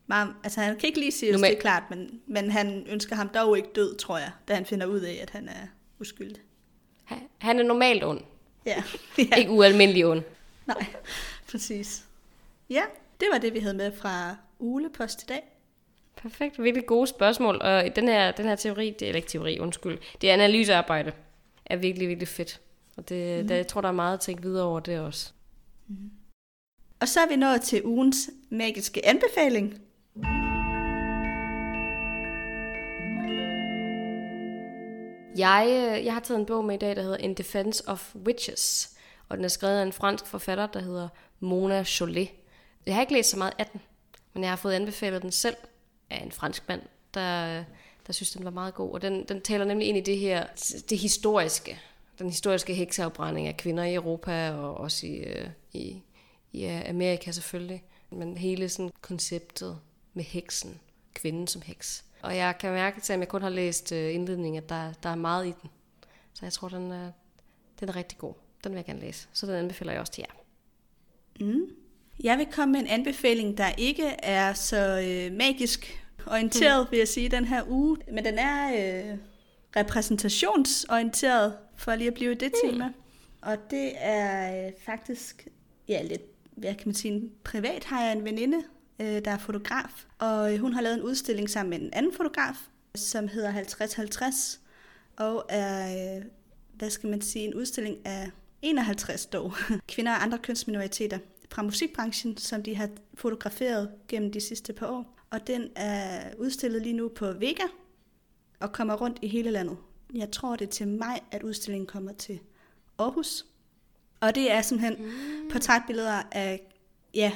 meget, altså han kan ikke lige sige, det er klart, men, men han ønsker ham dog ikke død, tror jeg, da han finder ud af, at han er uskyldig. Han er normalt ond. Ja. ja. Ikke ualmindelig ond. Nej, præcis. Ja, det var det, vi havde med fra Ulepost i dag. Perfekt, virkelig gode spørgsmål. Og den her, den her teori, det er ikke teori, undskyld, det er analysearbejde, er virkelig, virkelig fedt. Og det, mm. der, jeg tror, der er meget at tænke videre over det også. Mm. Og så er vi nået til ugens magiske anbefaling. Jeg, øh, jeg har taget en bog med i dag, der hedder In Defense of Witches. Og den er skrevet af en fransk forfatter, der hedder Mona Cholet. Jeg har ikke læst så meget af den, men jeg har fået anbefalet den selv af en fransk mand, der, der synes, den var meget god. Og den, den taler nemlig ind i det her, det historiske. den historiske hekseafbrænding af kvinder i Europa, og også i, øh, i, i Amerika selvfølgelig. Men hele sådan konceptet med heksen, kvinden som heks. Og jeg kan mærke, at jeg kun har læst øh, indledningen, at der, der er meget i den. Så jeg tror, den er, den er rigtig god. Den vil jeg gerne læse. Så den anbefaler jeg også til jer. Mm. Jeg vil komme med en anbefaling, der ikke er så øh, magisk orienteret, mm. vil jeg sige, den her uge. Men den er øh, repræsentationsorienteret, for lige at blive det mm. tema. Og det er øh, faktisk ja, lidt, hvad kan man sige, privat har jeg en veninde, øh, der er fotograf. Og øh, hun har lavet en udstilling sammen med en anden fotograf, som hedder 5050, og er, øh, hvad skal man sige, en udstilling af 51 dog kvinder og andre kønsminoriteter fra musikbranchen, som de har fotograferet gennem de sidste par år. Og den er udstillet lige nu på Vega og kommer rundt i hele landet. Jeg tror, det er til maj, at udstillingen kommer til Aarhus. Og det er simpelthen mm. portrætbilleder af ja,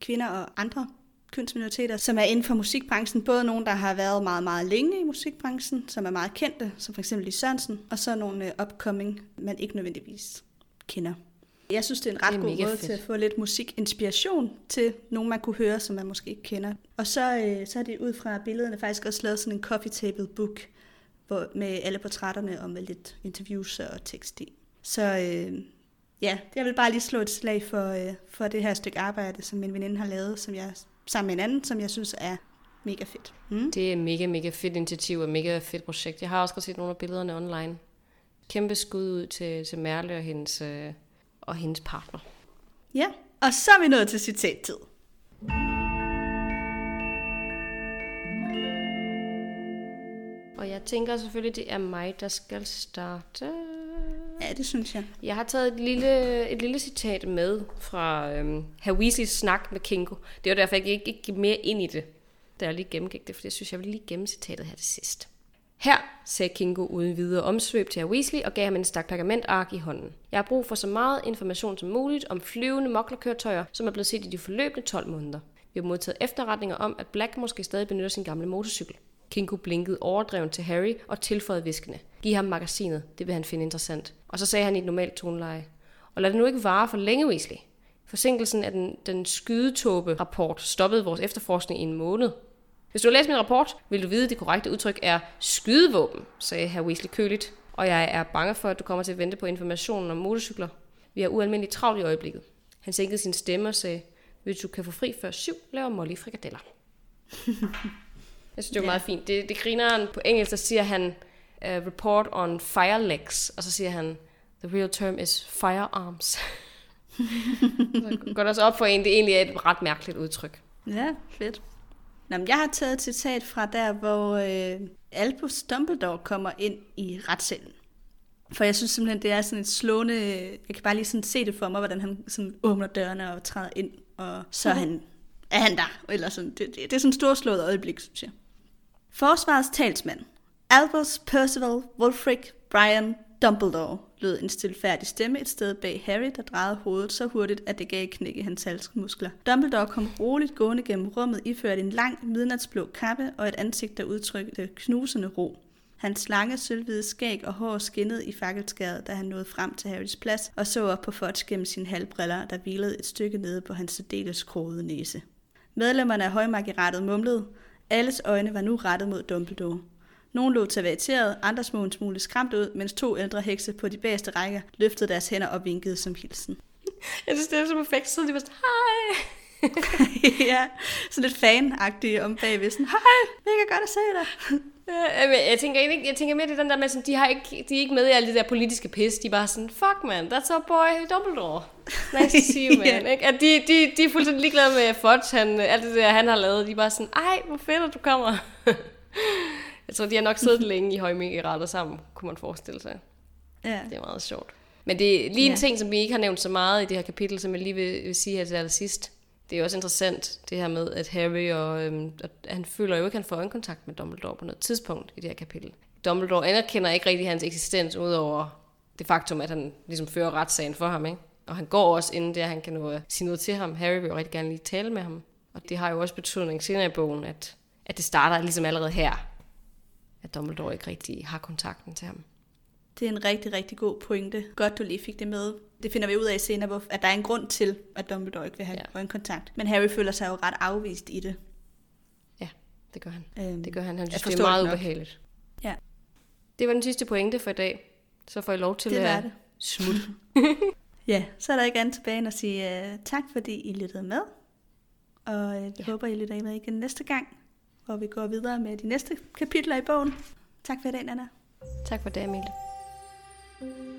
kvinder og andre kønsminoriteter, som er inden for musikbranchen. Både nogle, der har været meget, meget længe i musikbranchen, som er meget kendte, som for eksempel Lis Sørensen, og så nogle uh, upcoming, man ikke nødvendigvis kender. Jeg synes, det er en ret er god måde fedt. til at få lidt musikinspiration til nogen, man kunne høre, som man måske ikke kender. Og så, øh, så er det ud fra billederne faktisk også lavet sådan en coffee table book, hvor, med alle portrætterne og med lidt interviews og tekst i. Så øh, ja, jeg vil bare lige slå et slag for, øh, for det her stykke arbejde, som min veninde har lavet, som jeg sammen med en anden, som jeg synes er mega fedt. Mm. Det er mega, mega fedt initiativ og mega fedt projekt. Jeg har også set nogle af billederne online. Kæmpe skud ud til, til Merle og hendes, øh, og hendes partner. Ja, og så er vi nået til citattid. Og jeg tænker selvfølgelig, det er mig, der skal starte. Ja, det synes jeg. Jeg har taget et lille, et lille citat med fra øhm, Weasleys snak med Kingo. Det var derfor, jeg ikke gik mere ind i det, da jeg lige gennemgik det, for jeg synes, jeg vil lige gemme citatet her til sidst. Her, sagde Kingo uden videre omsvøb til Weasley og gav ham en stak pergamentark i hånden. Jeg har brug for så meget information som muligt om flyvende moklerkøretøjer, som er blevet set i de forløbende 12 måneder. Vi har modtaget efterretninger om, at Black måske stadig benytter sin gamle motorcykel. Kingo blinkede overdrevent til Harry og tilføjede viskende. Giv ham magasinet, det vil han finde interessant. Og så sagde han i et normalt toneleje. Og lad det nu ikke vare for længe, Weasley. Forsinkelsen af den, den skydetåbe-rapport stoppede vores efterforskning i en måned. Hvis du har læst min rapport, vil du vide, at det korrekte udtryk er skydevåben, sagde herr Weasley køligt. Og jeg er bange for, at du kommer til at vente på informationen om motorcykler. Vi har ualmindeligt travlt i øjeblikket. Han sænkede sin stemme og sagde, hvis du kan få fri før syv, laver Molly frikadeller. jeg synes, det var meget fint. Det, det griner han på engelsk, der siger han, uh, report on fire legs, og så siger han, the real term is firearms. så går der så op for en, det egentlig er et ret mærkeligt udtryk. Ja, fedt. Nå, jeg har taget et citat fra der, hvor øh, Albus Dumbledore kommer ind i retssalen. For jeg synes simpelthen, det er sådan et slående... Jeg kan bare lige sådan se det for mig, hvordan han sådan åbner dørene og træder ind, og så er han, er han der. Eller sådan, det, det, det er sådan et storslået øjeblik, synes jeg. Forsvarets talsmand. Albus Percival Wulfric Brian Dumbledore, lød en stilfærdig stemme et sted bag Harry, der drejede hovedet så hurtigt, at det gav knæk i hans halsmuskler. Dumbledore kom roligt gående gennem rummet, iført en lang, midnatsblå kappe og et ansigt, der udtrykte knusende ro. Hans lange, sølvhvide skæg og hår skinnede i fakkelskæret, da han nåede frem til Harrys plads og så op på Fudge gennem sine halvbriller, der hvilede et stykke nede på hans særdeles krogede næse. Medlemmerne af højmagerettet mumlede. Alles øjne var nu rettet mod Dumbledore. Nogle lå tavateret, andre små en smule skræmt ud, mens to ældre hekse på de bagerste rækker løftede deres hænder og vinkede som hilsen. Jeg synes, det er så perfekt, så de var sådan, hej! ja, sådan lidt fan om bagved, sådan, hej, mega godt at se dig. Ja, jeg tænker, ikke, jeg tænker mere det den der med, sådan, de, har ikke, de er ikke med i alle det der politiske pis. De er bare sådan, fuck man, that's our boy Dumbledore. Nice to see you, man. yeah. Ikke? At de, de, de er fuldstændig ligeglade med Fudge, han, alt det der, han har lavet. De er bare sådan, ej, hvor fedt, at du kommer. Jeg tror, de har nok siddet længe i højmækkerater sammen, kunne man forestille sig. Ja. Det er meget sjovt. Men det er lige en ja. ting, som vi ikke har nævnt så meget i det her kapitel, som jeg lige vil, vil sige her til allersidst. Det er også interessant, det her med, at Harry og, øhm, at han føler jo ikke, at han får øjenkontakt med Dumbledore på noget tidspunkt i det her kapitel. Dumbledore anerkender ikke rigtig hans eksistens, udover det faktum, at han ligesom fører retssagen for ham. Ikke? Og han går også inden det, han kan nå at sige noget til ham. Harry vil jo rigtig gerne lige tale med ham. Og det har jo også betydning senere i bogen, at, at det starter ligesom allerede her at Dumbledore ikke rigtig har kontakten til ham. Det er en rigtig, rigtig god pointe. Godt, du lige fik det med. Det finder vi ud af senere, hvor- at der er en grund til, at Dumbledore ikke vil have Ja. ja. kontakt. Men Harry føler sig jo ret afvist i det. Ja, det gør han. Øhm, Det gør han. Han jeg synes, det er meget det ubehageligt. Ja. Det var den sidste pointe for i dag. Så får I lov til Det at det. smut. Ja, så er der ikke andet tilbage end at sige uh, tak, fordi I lyttede med. Og vi Ja. ja. håber, I lytter med igen næste gang, hvor vi går videre med de næste kapitler i bogen. Tak for i dag, Anna. tak for det, Amelie.